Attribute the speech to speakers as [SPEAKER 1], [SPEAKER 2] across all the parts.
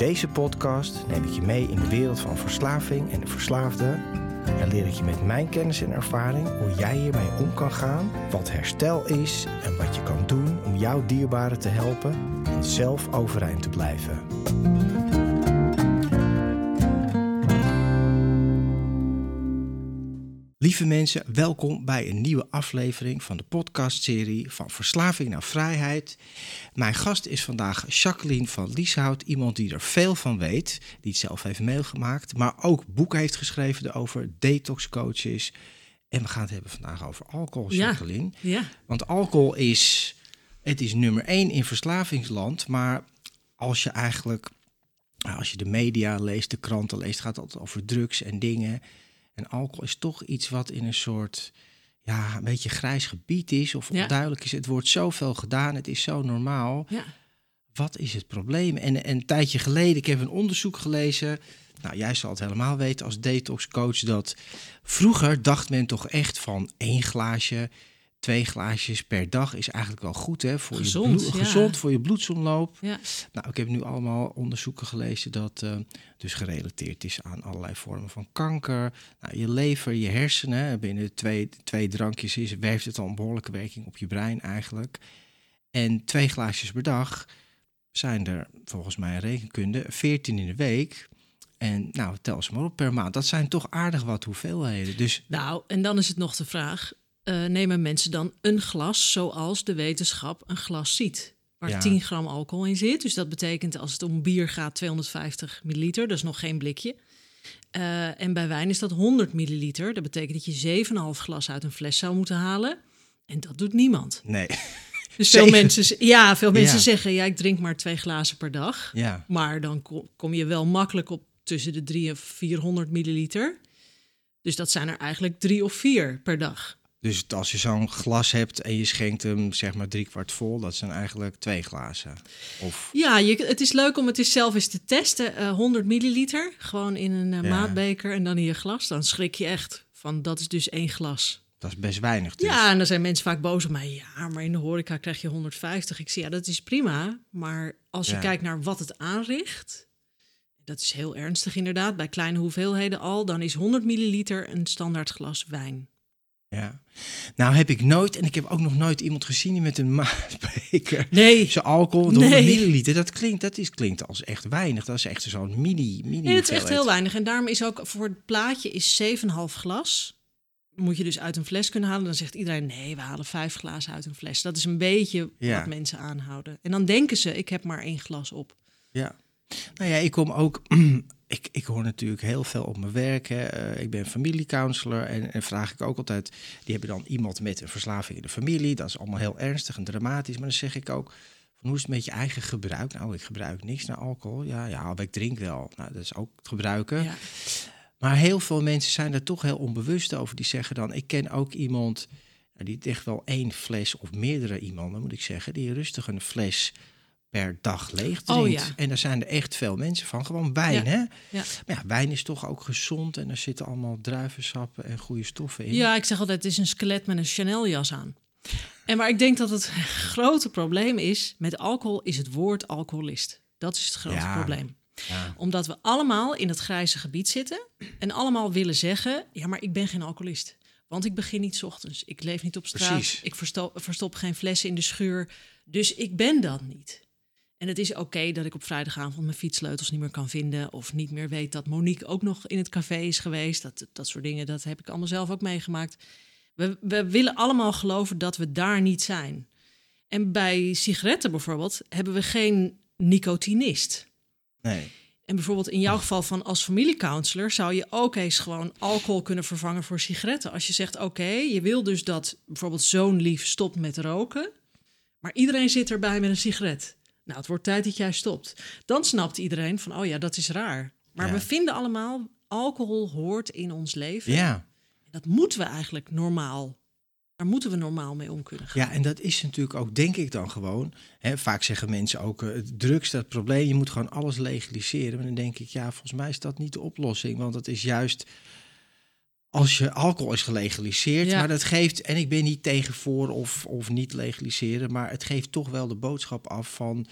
[SPEAKER 1] Deze podcast neem ik je mee in de wereld van verslaving en de verslaafde en leer ik je met mijn kennis en ervaring hoe jij hiermee om kan gaan, wat herstel is en wat je kan doen om jouw dierbaren te helpen en zelf overeind te blijven. Lieve mensen, welkom bij een nieuwe aflevering van de podcastserie van Verslaving naar Vrijheid. Mijn gast is vandaag Jacqueline van Lieshout, iemand die er veel van weet, die het zelf heeft meegemaakt, maar ook boeken heeft geschreven over detoxcoaches. En we gaan het hebben vandaag over alcohol, Jacqueline.
[SPEAKER 2] Ja, ja.
[SPEAKER 1] Want alcohol is, het is nummer één in verslavingsland, maar als je eigenlijk, als je de media leest, de kranten leest, gaat het altijd over drugs en dingen. En alcohol is toch iets wat in een soort, ja, een beetje grijs gebied is of
[SPEAKER 2] Ja.
[SPEAKER 1] onduidelijk is. Het wordt zoveel gedaan, het is zo normaal.
[SPEAKER 2] Ja.
[SPEAKER 1] Wat is het probleem? En, en een tijdje geleden, ik heb een onderzoek gelezen. Nou, jij zal het helemaal weten als detoxcoach dat vroeger dacht men toch echt van één glaasje, twee glaasjes per dag is eigenlijk wel goed hè voor
[SPEAKER 2] Gezond,
[SPEAKER 1] je bloed,
[SPEAKER 2] ja.
[SPEAKER 1] gezond voor je bloedsomloop.
[SPEAKER 2] Ja.
[SPEAKER 1] Nou, ik heb nu allemaal onderzoeken gelezen dat eh, dus gerelateerd is aan allerlei vormen van kanker. Nou, je lever, je hersenen, binnen twee, twee drankjes is, werft het al een behoorlijke werking op je brein eigenlijk. En twee glaasjes per dag zijn er volgens mij in rekenkunde 14 in de week. En nou, tel ze maar op per maand. Dat zijn toch aardig wat hoeveelheden. Dus
[SPEAKER 2] Nou, en dan is het nog de vraag: eh, nemen mensen dan een glas zoals de wetenschap een glas ziet? Waar
[SPEAKER 1] Ja.
[SPEAKER 2] 10 gram alcohol in zit. Dus dat betekent als het om bier gaat 250 milliliter. Dat is nog geen blikje. Eh, en bij wijn is dat 100 milliliter. Dat betekent dat je 7,5 glas uit een fles zou moeten halen. En dat doet niemand.
[SPEAKER 1] nee,
[SPEAKER 2] Dus veel
[SPEAKER 1] Zeven.
[SPEAKER 2] mensen, ja, veel mensen
[SPEAKER 1] Ja.
[SPEAKER 2] zeggen: ja, ik drink maar twee glazen per dag.
[SPEAKER 1] ja.
[SPEAKER 2] Maar dan ko- kom je wel makkelijk op tussen de 3 en 400 milliliter. Dus dat zijn er eigenlijk drie of vier per dag.
[SPEAKER 1] Dus als je zo'n glas hebt en je schenkt hem zeg maar drie kwart vol, dat zijn eigenlijk twee glazen. Of
[SPEAKER 2] Ja, je, het is leuk om het eens zelf eens te testen. Eh 100 milliliter, gewoon in een eh,
[SPEAKER 1] Ja.
[SPEAKER 2] maatbeker en dan in je glas. Dan schrik je echt van, dat is dus één glas.
[SPEAKER 1] dat is best weinig. Dus.
[SPEAKER 2] Ja, en dan zijn mensen vaak boos op mij. Ja, maar in de horeca krijg je 150. Ik zie, ja, dat is prima. Maar als je
[SPEAKER 1] Ja.
[SPEAKER 2] kijkt naar wat het aanricht... Dat is heel ernstig inderdaad. Bij kleine hoeveelheden al, dan is 100 milliliter een standaard glas wijn.
[SPEAKER 1] Ja. Nou heb ik nooit, en ik heb ook nog nooit iemand gezien die met een maatbeker
[SPEAKER 2] Nee,
[SPEAKER 1] zijn alcohol, 100
[SPEAKER 2] Nee.
[SPEAKER 1] milliliter, dat klinkt, dat is, klinkt als echt weinig. Dat is echt zo'n mini, mini
[SPEAKER 2] Nee, het is echt heel weinig. En daarom is ook voor het plaatje is 7,5 glas. Moet je dus uit een fles kunnen halen. Dan zegt iedereen, nee, we halen vijf glazen uit een fles. Dat is een beetje
[SPEAKER 1] Ja.
[SPEAKER 2] wat mensen aanhouden. En dan denken ze, ik heb maar één glas op.
[SPEAKER 1] Ja. Nou ja, ik kom ook. Ik, ik hoor natuurlijk heel veel op mijn werk. Hè. Eh, ik ben familiecounselor en, en vraag ik ook altijd. Die hebben dan iemand met een verslaving in de familie. Dat is allemaal heel ernstig en dramatisch. Maar dan zeg ik ook. Van hoe is het met je eigen gebruik? Nou, ik gebruik niks naar alcohol. Ja, ja, ik drink wel. Nou, dat is ook het gebruiken.
[SPEAKER 2] Ja.
[SPEAKER 1] Maar heel veel mensen zijn er toch heel onbewust over. Die zeggen dan, ik ken ook iemand nou, die echt wel één fles of meerdere iemanden, moet ik zeggen, die rustig een fles per dag leeg
[SPEAKER 2] Oh,
[SPEAKER 1] drinkt.
[SPEAKER 2] ja.
[SPEAKER 1] En daar zijn er echt veel mensen van. Gewoon wijn,
[SPEAKER 2] Ja.
[SPEAKER 1] hè?
[SPEAKER 2] Ja.
[SPEAKER 1] Maar ja, wijn is toch ook gezond en er zitten allemaal druivensappen en goede stoffen in.
[SPEAKER 2] ja, ik zeg altijd, het is een skelet met een Chanel-jas aan. En maar ik denk dat het grote probleem is, met alcohol is het woord alcoholist. Dat is het grote probleem.
[SPEAKER 1] Ja.
[SPEAKER 2] Omdat we allemaal in het grijze gebied zitten en allemaal willen zeggen: ja, maar ik ben geen alcoholist. Want ik begin niet 's ochtends. Ik leef niet op straat.
[SPEAKER 1] Precies.
[SPEAKER 2] Ik verstop, verstop geen flessen in de schuur. Dus ik ben dat niet. En het is oké dat ik op vrijdagavond mijn fietssleutels niet meer kan vinden. Of niet meer weet dat Monique ook nog in het café is geweest. Dat, dat soort dingen, dat heb ik allemaal zelf ook meegemaakt. We, we willen allemaal geloven dat we daar niet zijn. En bij sigaretten bijvoorbeeld hebben we geen nicotinist.
[SPEAKER 1] Nee.
[SPEAKER 2] En bijvoorbeeld in jouw geval van als familiecounselor zou je ook eens gewoon alcohol kunnen vervangen voor sigaretten. Als je zegt, oké, je wil dus dat bijvoorbeeld zo'n lief stopt met roken, maar iedereen zit erbij met een sigaret. Nou, het wordt tijd dat jij stopt. Dan snapt iedereen van, oh ja, dat is raar. Maar
[SPEAKER 1] Ja.
[SPEAKER 2] we vinden allemaal, alcohol hoort in ons leven.
[SPEAKER 1] Ja.
[SPEAKER 2] Dat moeten we eigenlijk normaal, daar moeten we normaal mee om kunnen gaan.
[SPEAKER 1] Ja, en dat is natuurlijk ook, denk ik dan gewoon. Hè, vaak zeggen mensen ook, eh, drugs dat probleem, je moet gewoon alles legaliseren. Maar dan denk ik, ja, volgens mij is dat niet de oplossing. Want dat is juist als je alcohol is gelegaliseerd.
[SPEAKER 2] Ja.
[SPEAKER 1] Maar dat geeft, en ik ben niet tegen voor of, of niet legaliseren, maar het geeft toch wel de boodschap af van.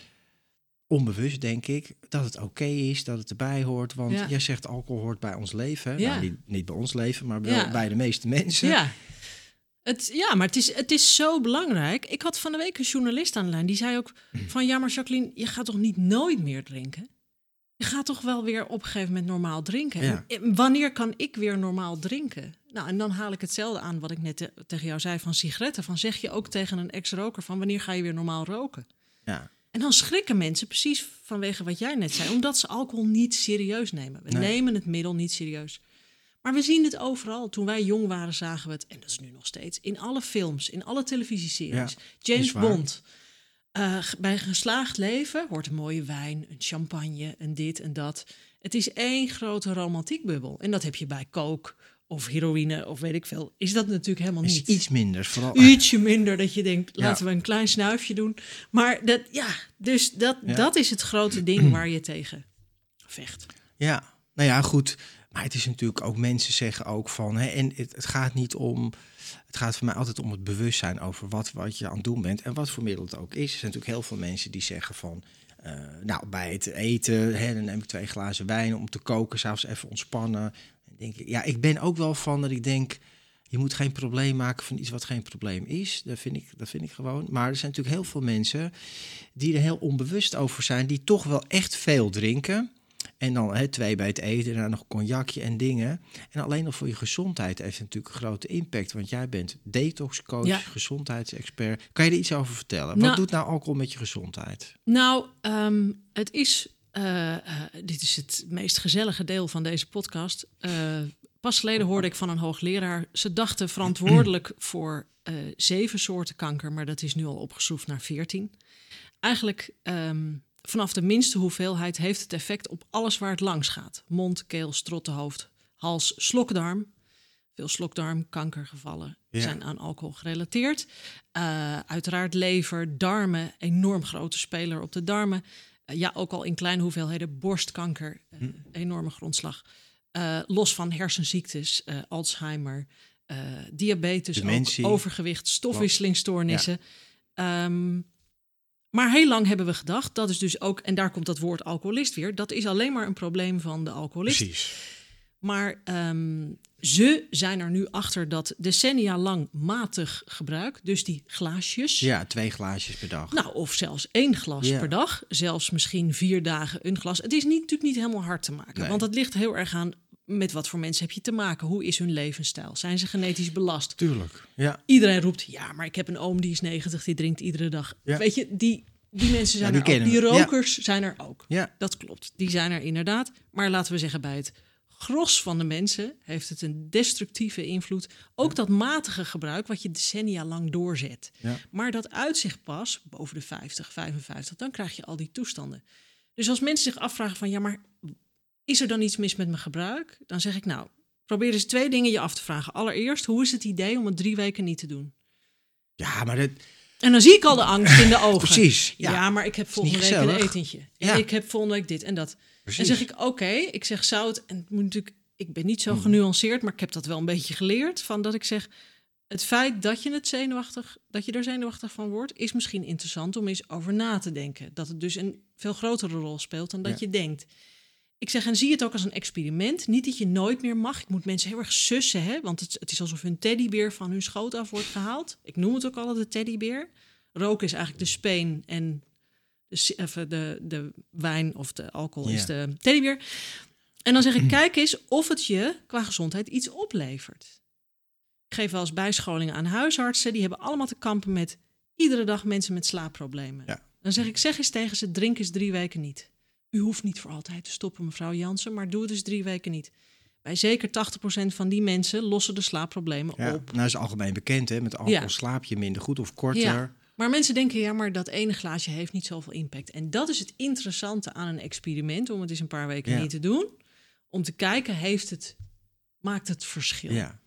[SPEAKER 1] Onbewust denk ik dat het oké is, dat het erbij hoort. Want
[SPEAKER 2] Ja.
[SPEAKER 1] jij zegt alcohol hoort bij ons leven.
[SPEAKER 2] Ja.
[SPEAKER 1] Nou, niet, niet bij ons leven, maar wel bij de meeste mensen.
[SPEAKER 2] Ja. Het, ja, maar het is, het is zo belangrijk. Ik had van de week een journalist aan de lijn. Die zei ook van... Ja, maar Jacqueline, je gaat toch niet nooit meer drinken? Je gaat toch wel weer op een gegeven moment normaal drinken?
[SPEAKER 1] Ja.
[SPEAKER 2] En wanneer kan ik weer normaal drinken? Nou, en dan haal ik hetzelfde aan wat ik net te- tegen jou zei van sigaretten. Van zeg je ook tegen een ex-roker van... Wanneer ga je weer normaal roken?
[SPEAKER 1] Ja.
[SPEAKER 2] En dan schrikken mensen precies vanwege wat jij net zei, omdat ze alcohol niet serieus nemen. We
[SPEAKER 1] Nee.
[SPEAKER 2] nemen het middel niet serieus. Maar we zien het overal. Toen wij jong waren, zagen we het, en dat is nu nog steeds, in alle films, in alle televisieseries.
[SPEAKER 1] Ja,
[SPEAKER 2] James. Bond. Eh, bij een geslaagd leven hoort een mooie wijn, een champagne, een dit en dat. Het is één grote romantiekbubbel. En dat heb je bij coke of heroïne of weet ik veel. Is dat natuurlijk helemaal
[SPEAKER 1] Is
[SPEAKER 2] niet.
[SPEAKER 1] iets minder. Vooral,
[SPEAKER 2] Ietsje minder dat je denkt,
[SPEAKER 1] Ja.
[SPEAKER 2] laten we een klein snuifje doen. Maar dat, ja, dus dat,
[SPEAKER 1] Ja.
[SPEAKER 2] dat is het grote ding waar je tegen vecht.
[SPEAKER 1] Ja, nou ja, goed. Maar het is natuurlijk ook, mensen zeggen ook van, hè, en het, het gaat niet om, het gaat voor mij altijd om het bewustzijn over wat, wat je aan het doen bent en wat voor middel het ook is. Er zijn natuurlijk heel veel mensen die zeggen van, eh, nou, bij het eten, hè, dan neem ik twee glazen wijn om te koken, zelfs even ontspannen. Denk ik, ja, ik ben ook wel van dat ik denk, je moet geen probleem maken van iets wat geen probleem is. Dat vind ik, dat vind ik gewoon. Maar er zijn natuurlijk heel veel mensen die er heel onbewust over zijn, die toch wel echt veel drinken. En dan hè, twee bij het eten, daarna nog cognacje en dingen. En alleen al voor je gezondheid heeft het natuurlijk een grote impact. Want jij bent detoxcoach,
[SPEAKER 2] Ja.
[SPEAKER 1] gezondheidsexpert. Kan je er iets over vertellen?
[SPEAKER 2] Nou-
[SPEAKER 1] Wat doet nou alcohol met je gezondheid?
[SPEAKER 2] Nou, ehm, het is, eh, eh, dit is het meest gezellige deel van deze podcast. Eh, pas geleden hoorde ik van een hoogleraar, ze dachten verantwoordelijk voor zeven soorten kanker, maar dat is nu al opgeschroefd naar veertien. Eigenlijk ehm, vanaf de minste hoeveelheid heeft het effect op alles waar het langs gaat. Mond, keel, strottenhoofd, hals, slokdarm. Veel slokdarmkankergevallen
[SPEAKER 1] Ja.
[SPEAKER 2] zijn aan alcohol gerelateerd. Eh, uiteraard lever, darmen, enorm grote speler op de darmen. Eh, ja, ook al in kleine hoeveelheden borstkanker, eh,
[SPEAKER 1] Hm.
[SPEAKER 2] enorme grondslag. Los van hersenziektes, Alzheimer, diabetes, ook overgewicht, stofwisselingsstoornissen. Ehm, maar heel lang hebben we gedacht, dat is dus ook, en daar komt dat woord alcoholist weer, dat is alleen maar een probleem van de alcoholist.
[SPEAKER 1] Precies.
[SPEAKER 2] Maar ehm, ze zijn er nu achter dat decennia lang matig gebruik, dus die glaasjes.
[SPEAKER 1] Ja, twee glaasjes per dag.
[SPEAKER 2] Nou, of zelfs één glas
[SPEAKER 1] Ja.
[SPEAKER 2] per dag. Zelfs misschien vier dagen een glas. Het is niet, natuurlijk niet helemaal hard te maken.
[SPEAKER 1] Nee.
[SPEAKER 2] Want het ligt heel erg aan met wat voor mensen heb je te maken. Hoe is hun levensstijl? Zijn ze genetisch belast?
[SPEAKER 1] Tuurlijk. Ja.
[SPEAKER 2] Iedereen roept, ja, maar ik heb een oom die is 90, die drinkt iedere dag.
[SPEAKER 1] Ja.
[SPEAKER 2] Weet je, die, die mensen zijn
[SPEAKER 1] die
[SPEAKER 2] er ook. Die.
[SPEAKER 1] Ja.
[SPEAKER 2] rokers zijn er ook.
[SPEAKER 1] Ja.
[SPEAKER 2] Dat klopt. Die zijn er inderdaad. Maar laten we zeggen, bij het gros van de mensen heeft het een destructieve invloed. Ook dat matige gebruik wat je decennia lang doorzet. Maar dat uitzicht pas boven de 50, 55, dan krijg je al die toestanden. Dus als mensen zich afvragen van ja, maar is er dan iets mis met mijn gebruik? Dan zeg ik nou, probeer eens twee dingen je af te vragen. Allereerst, hoe is het idee om het drie weken niet te doen?
[SPEAKER 1] Ja, maar dat,
[SPEAKER 2] En dan zie ik al de angst in de ogen.
[SPEAKER 1] precies.
[SPEAKER 2] Ja,
[SPEAKER 1] Ja,
[SPEAKER 2] maar ik heb volgende week een etentje. En
[SPEAKER 1] Ja.
[SPEAKER 2] ik heb volgende week dit en dat.
[SPEAKER 1] precies.
[SPEAKER 2] En zeg ik, oké, ik zeg zout. En het moet natuurlijk, ik ben niet zo
[SPEAKER 1] Mhm.
[SPEAKER 2] genuanceerd, maar ik heb dat wel een beetje geleerd. Van dat ik zeg, het feit dat je het zenuwachtig, dat je er zenuwachtig van wordt, is misschien interessant om eens over na te denken. Dat het dus een veel grotere rol speelt dan dat
[SPEAKER 1] Ja.
[SPEAKER 2] je denkt. Ik zeg, en zie het ook als een experiment. Niet dat je nooit meer mag. Ik moet mensen heel erg sussen, hè? want het, het is alsof hun teddybeer van hun schoot af wordt gehaald. Ik noem het ook altijd de teddybeer. Roken is eigenlijk de speen en De, si- even de, de wijn of de alcohol is de teddybeer. En dan zeg ik, kijk eens of het je qua gezondheid iets oplevert. Ik geef wel eens bijscholingen aan huisartsen. Die hebben allemaal te kampen met iedere dag mensen met slaapproblemen.
[SPEAKER 1] Ja.
[SPEAKER 2] Dan zeg ik, zeg eens tegen ze, drink eens drie weken niet. U hoeft niet voor altijd te stoppen, mevrouw Jansen, maar doe het dus drie weken niet. Bij zeker 80% van die mensen lossen de slaapproblemen
[SPEAKER 1] Ja,
[SPEAKER 2] op.
[SPEAKER 1] nou is algemeen bekend, hè? Met alcohol
[SPEAKER 2] Ja.
[SPEAKER 1] slaap je minder goed of korter.
[SPEAKER 2] Ja. Maar mensen denken, ja, maar dat ene glaasje heeft niet zoveel impact. En dat is het interessante aan een experiment, om het eens een paar weken
[SPEAKER 1] Ja.
[SPEAKER 2] niet te doen. Om te kijken, heeft het, maakt het verschil?
[SPEAKER 1] Ja.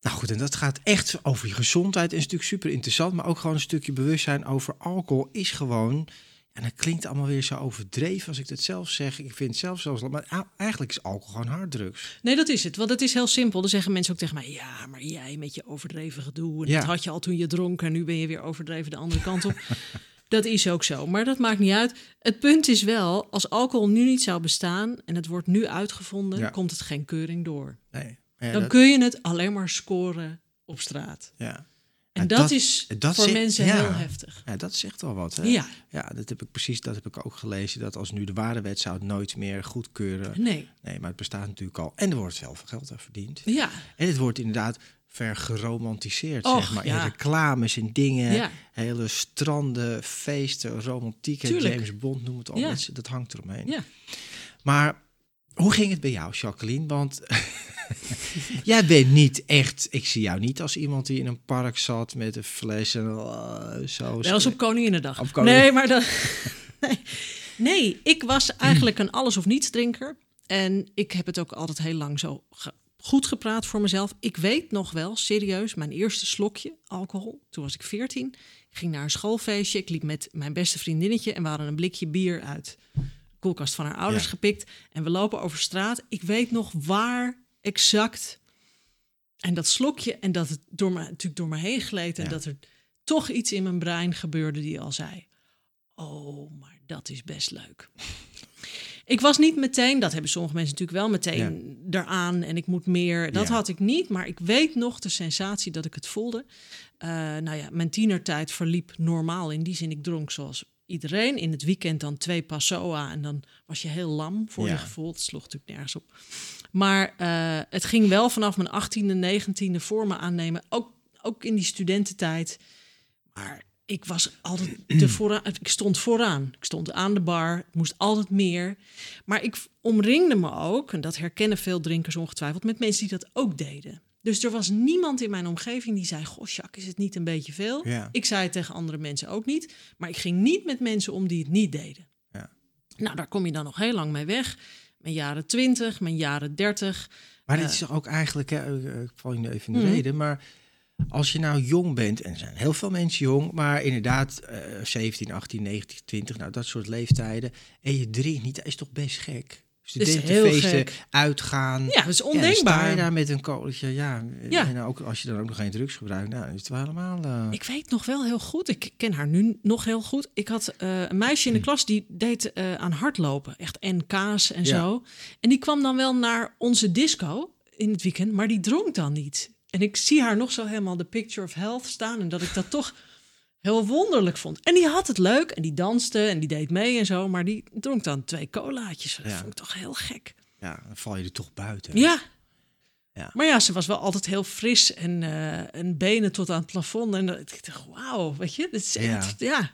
[SPEAKER 1] Nou goed, en dat gaat echt over je gezondheid. En is natuurlijk super interessant. Maar ook gewoon een stukje bewustzijn over alcohol is gewoon. En dat klinkt allemaal weer zo overdreven als ik dat zelf zeg. Ik vind het zelf zelfs. Maar eigenlijk is alcohol gewoon harddrugs.
[SPEAKER 2] Nee, dat is het. Want het is heel simpel. Dan zeggen mensen ook tegen mij: ja, maar jij met je overdreven gedoe. En
[SPEAKER 1] Ja.
[SPEAKER 2] Dat had je al toen je dronk. En nu ben je weer overdreven de andere kant op. dat is ook zo. Maar dat maakt niet uit. Het punt is wel: als alcohol nu niet zou bestaan. en het wordt nu uitgevonden.
[SPEAKER 1] Ja.
[SPEAKER 2] komt het geen keuring door.
[SPEAKER 1] Nee. Ja,
[SPEAKER 2] Dan
[SPEAKER 1] dat-
[SPEAKER 2] kun je het alleen maar scoren op straat.
[SPEAKER 1] ja.
[SPEAKER 2] En dat,
[SPEAKER 1] dat-
[SPEAKER 2] is
[SPEAKER 1] dat
[SPEAKER 2] voor
[SPEAKER 1] zegt-
[SPEAKER 2] mensen
[SPEAKER 1] ja.
[SPEAKER 2] heel heftig.
[SPEAKER 1] ja, dat zegt wel wat. Hè?
[SPEAKER 2] Ja,
[SPEAKER 1] Ja, dat heb ik precies. Dat heb ik ook gelezen. Dat als nu de waardewet zou het nooit meer goedkeuren.
[SPEAKER 2] nee.
[SPEAKER 1] Nee, maar het bestaat natuurlijk al. En er wordt zelf geld aan verdiend.
[SPEAKER 2] Ja,
[SPEAKER 1] En het wordt inderdaad vergeromantiseerd,
[SPEAKER 2] Och,
[SPEAKER 1] zeg maar.
[SPEAKER 2] ja.
[SPEAKER 1] In reclames en dingen.
[SPEAKER 2] Ja.
[SPEAKER 1] Hele stranden, feesten, romantiek. James Bond, noem het al.
[SPEAKER 2] Ja.
[SPEAKER 1] Mensen, dat hangt eromheen.
[SPEAKER 2] ja.
[SPEAKER 1] Maar hoe ging het bij jou, Jacqueline? Want jij bent niet echt... Ik zie jou niet als iemand die in een park zat met een fles en uh, zo.
[SPEAKER 2] Wel eens op Koninginnedag.
[SPEAKER 1] Op Koningin-
[SPEAKER 2] Nee, maar dat... nee. nee, ik was eigenlijk een alles of niets drinker. En ik heb het ook altijd heel lang zo ge- goed gepraat voor mezelf. Ik weet nog wel, serieus, mijn eerste slokje alcohol. Toen was ik 14. Ik ging naar een schoolfeestje. Ik liep met mijn beste vriendinnetje en we hadden een blikje bier uit koelkast van haar ouders
[SPEAKER 1] Ja.
[SPEAKER 2] gepikt. En we lopen over straat. Ik weet nog waar exact. En dat slokje en dat het door me, natuurlijk door me heen gleed. En
[SPEAKER 1] Ja.
[SPEAKER 2] dat er toch iets in mijn brein gebeurde die al zei: Oh, maar dat is best leuk. ik was niet meteen, dat hebben sommige mensen natuurlijk wel meteen eraan en ik moet meer. Dat
[SPEAKER 1] Ja.
[SPEAKER 2] had ik niet, maar ik weet nog de sensatie dat ik het voelde. Eh, nou ja, mijn tienertijd verliep normaal in die zin. Ik dronk zoals iedereen. In het weekend dan twee Passoa en dan was je heel lam voor
[SPEAKER 1] Ja.
[SPEAKER 2] je gevoel. Het sloeg natuurlijk nergens op. Maar eh, het ging wel vanaf mijn 18e, 19e vormen aannemen. Ook, ook in die studententijd. Maar ik was altijd de vooraan. Ik stond vooraan. Ik stond aan de bar. Het moest altijd meer. Maar ik omringde me ook, en dat herkennen veel drinkers ongetwijfeld, met mensen die dat ook deden. Dus er was niemand in mijn omgeving die zei: Goh, Jacques, is het niet een beetje veel?
[SPEAKER 1] Ja.
[SPEAKER 2] Ik zei het tegen andere mensen ook niet. Maar ik ging niet met mensen om die het niet deden.
[SPEAKER 1] Ja.
[SPEAKER 2] Nou, daar kom je dan nog heel lang mee weg. Mijn jaren 20, mijn jaren 30.
[SPEAKER 1] Maar dit
[SPEAKER 2] Eh.
[SPEAKER 1] is ook eigenlijk, hè, eh, ik val je nu even in de
[SPEAKER 2] Mhm.
[SPEAKER 1] reden, maar als je nou jong bent, en er zijn heel veel mensen jong, maar inderdaad eh 17, 18, 19, 20, nou dat soort leeftijden, en je drinkt niet, dat is toch best gek? Studentenfeesten,
[SPEAKER 2] gek.
[SPEAKER 1] uitgaan.
[SPEAKER 2] Ja, dat is
[SPEAKER 1] Ja, dan sta
[SPEAKER 2] ondenkbaar.
[SPEAKER 1] je daar met een koolletje, ja.
[SPEAKER 2] Ja.
[SPEAKER 1] En ook als je dan ook nog geen drugs gebruikt, nou, is het wel helemaal... eh,
[SPEAKER 2] Ik weet nog wel heel goed. Ik ken haar nu nog heel goed. Ik had eh, een meisje in de klas die deed eh, aan hardlopen. Echt NK's en
[SPEAKER 1] Ja.
[SPEAKER 2] zo. En die kwam dan wel naar onze disco in het weekend, maar die dronk dan niet. En ik zie haar nog zo helemaal de picture of health staan. En dat ik dat toch heel wonderlijk vond. En die had het leuk en die danste en die deed mee en zo. Maar die dronk dan twee colaatjes. Dat
[SPEAKER 1] Ja.
[SPEAKER 2] vond ik toch heel gek.
[SPEAKER 1] ja, dan val je er toch buiten.
[SPEAKER 2] Ja.
[SPEAKER 1] Ja.
[SPEAKER 2] Maar ja, ze was wel altijd heel fris en, eh, en benen tot aan het plafond. En ik dacht, wauw, weet je, dit is echt, ja.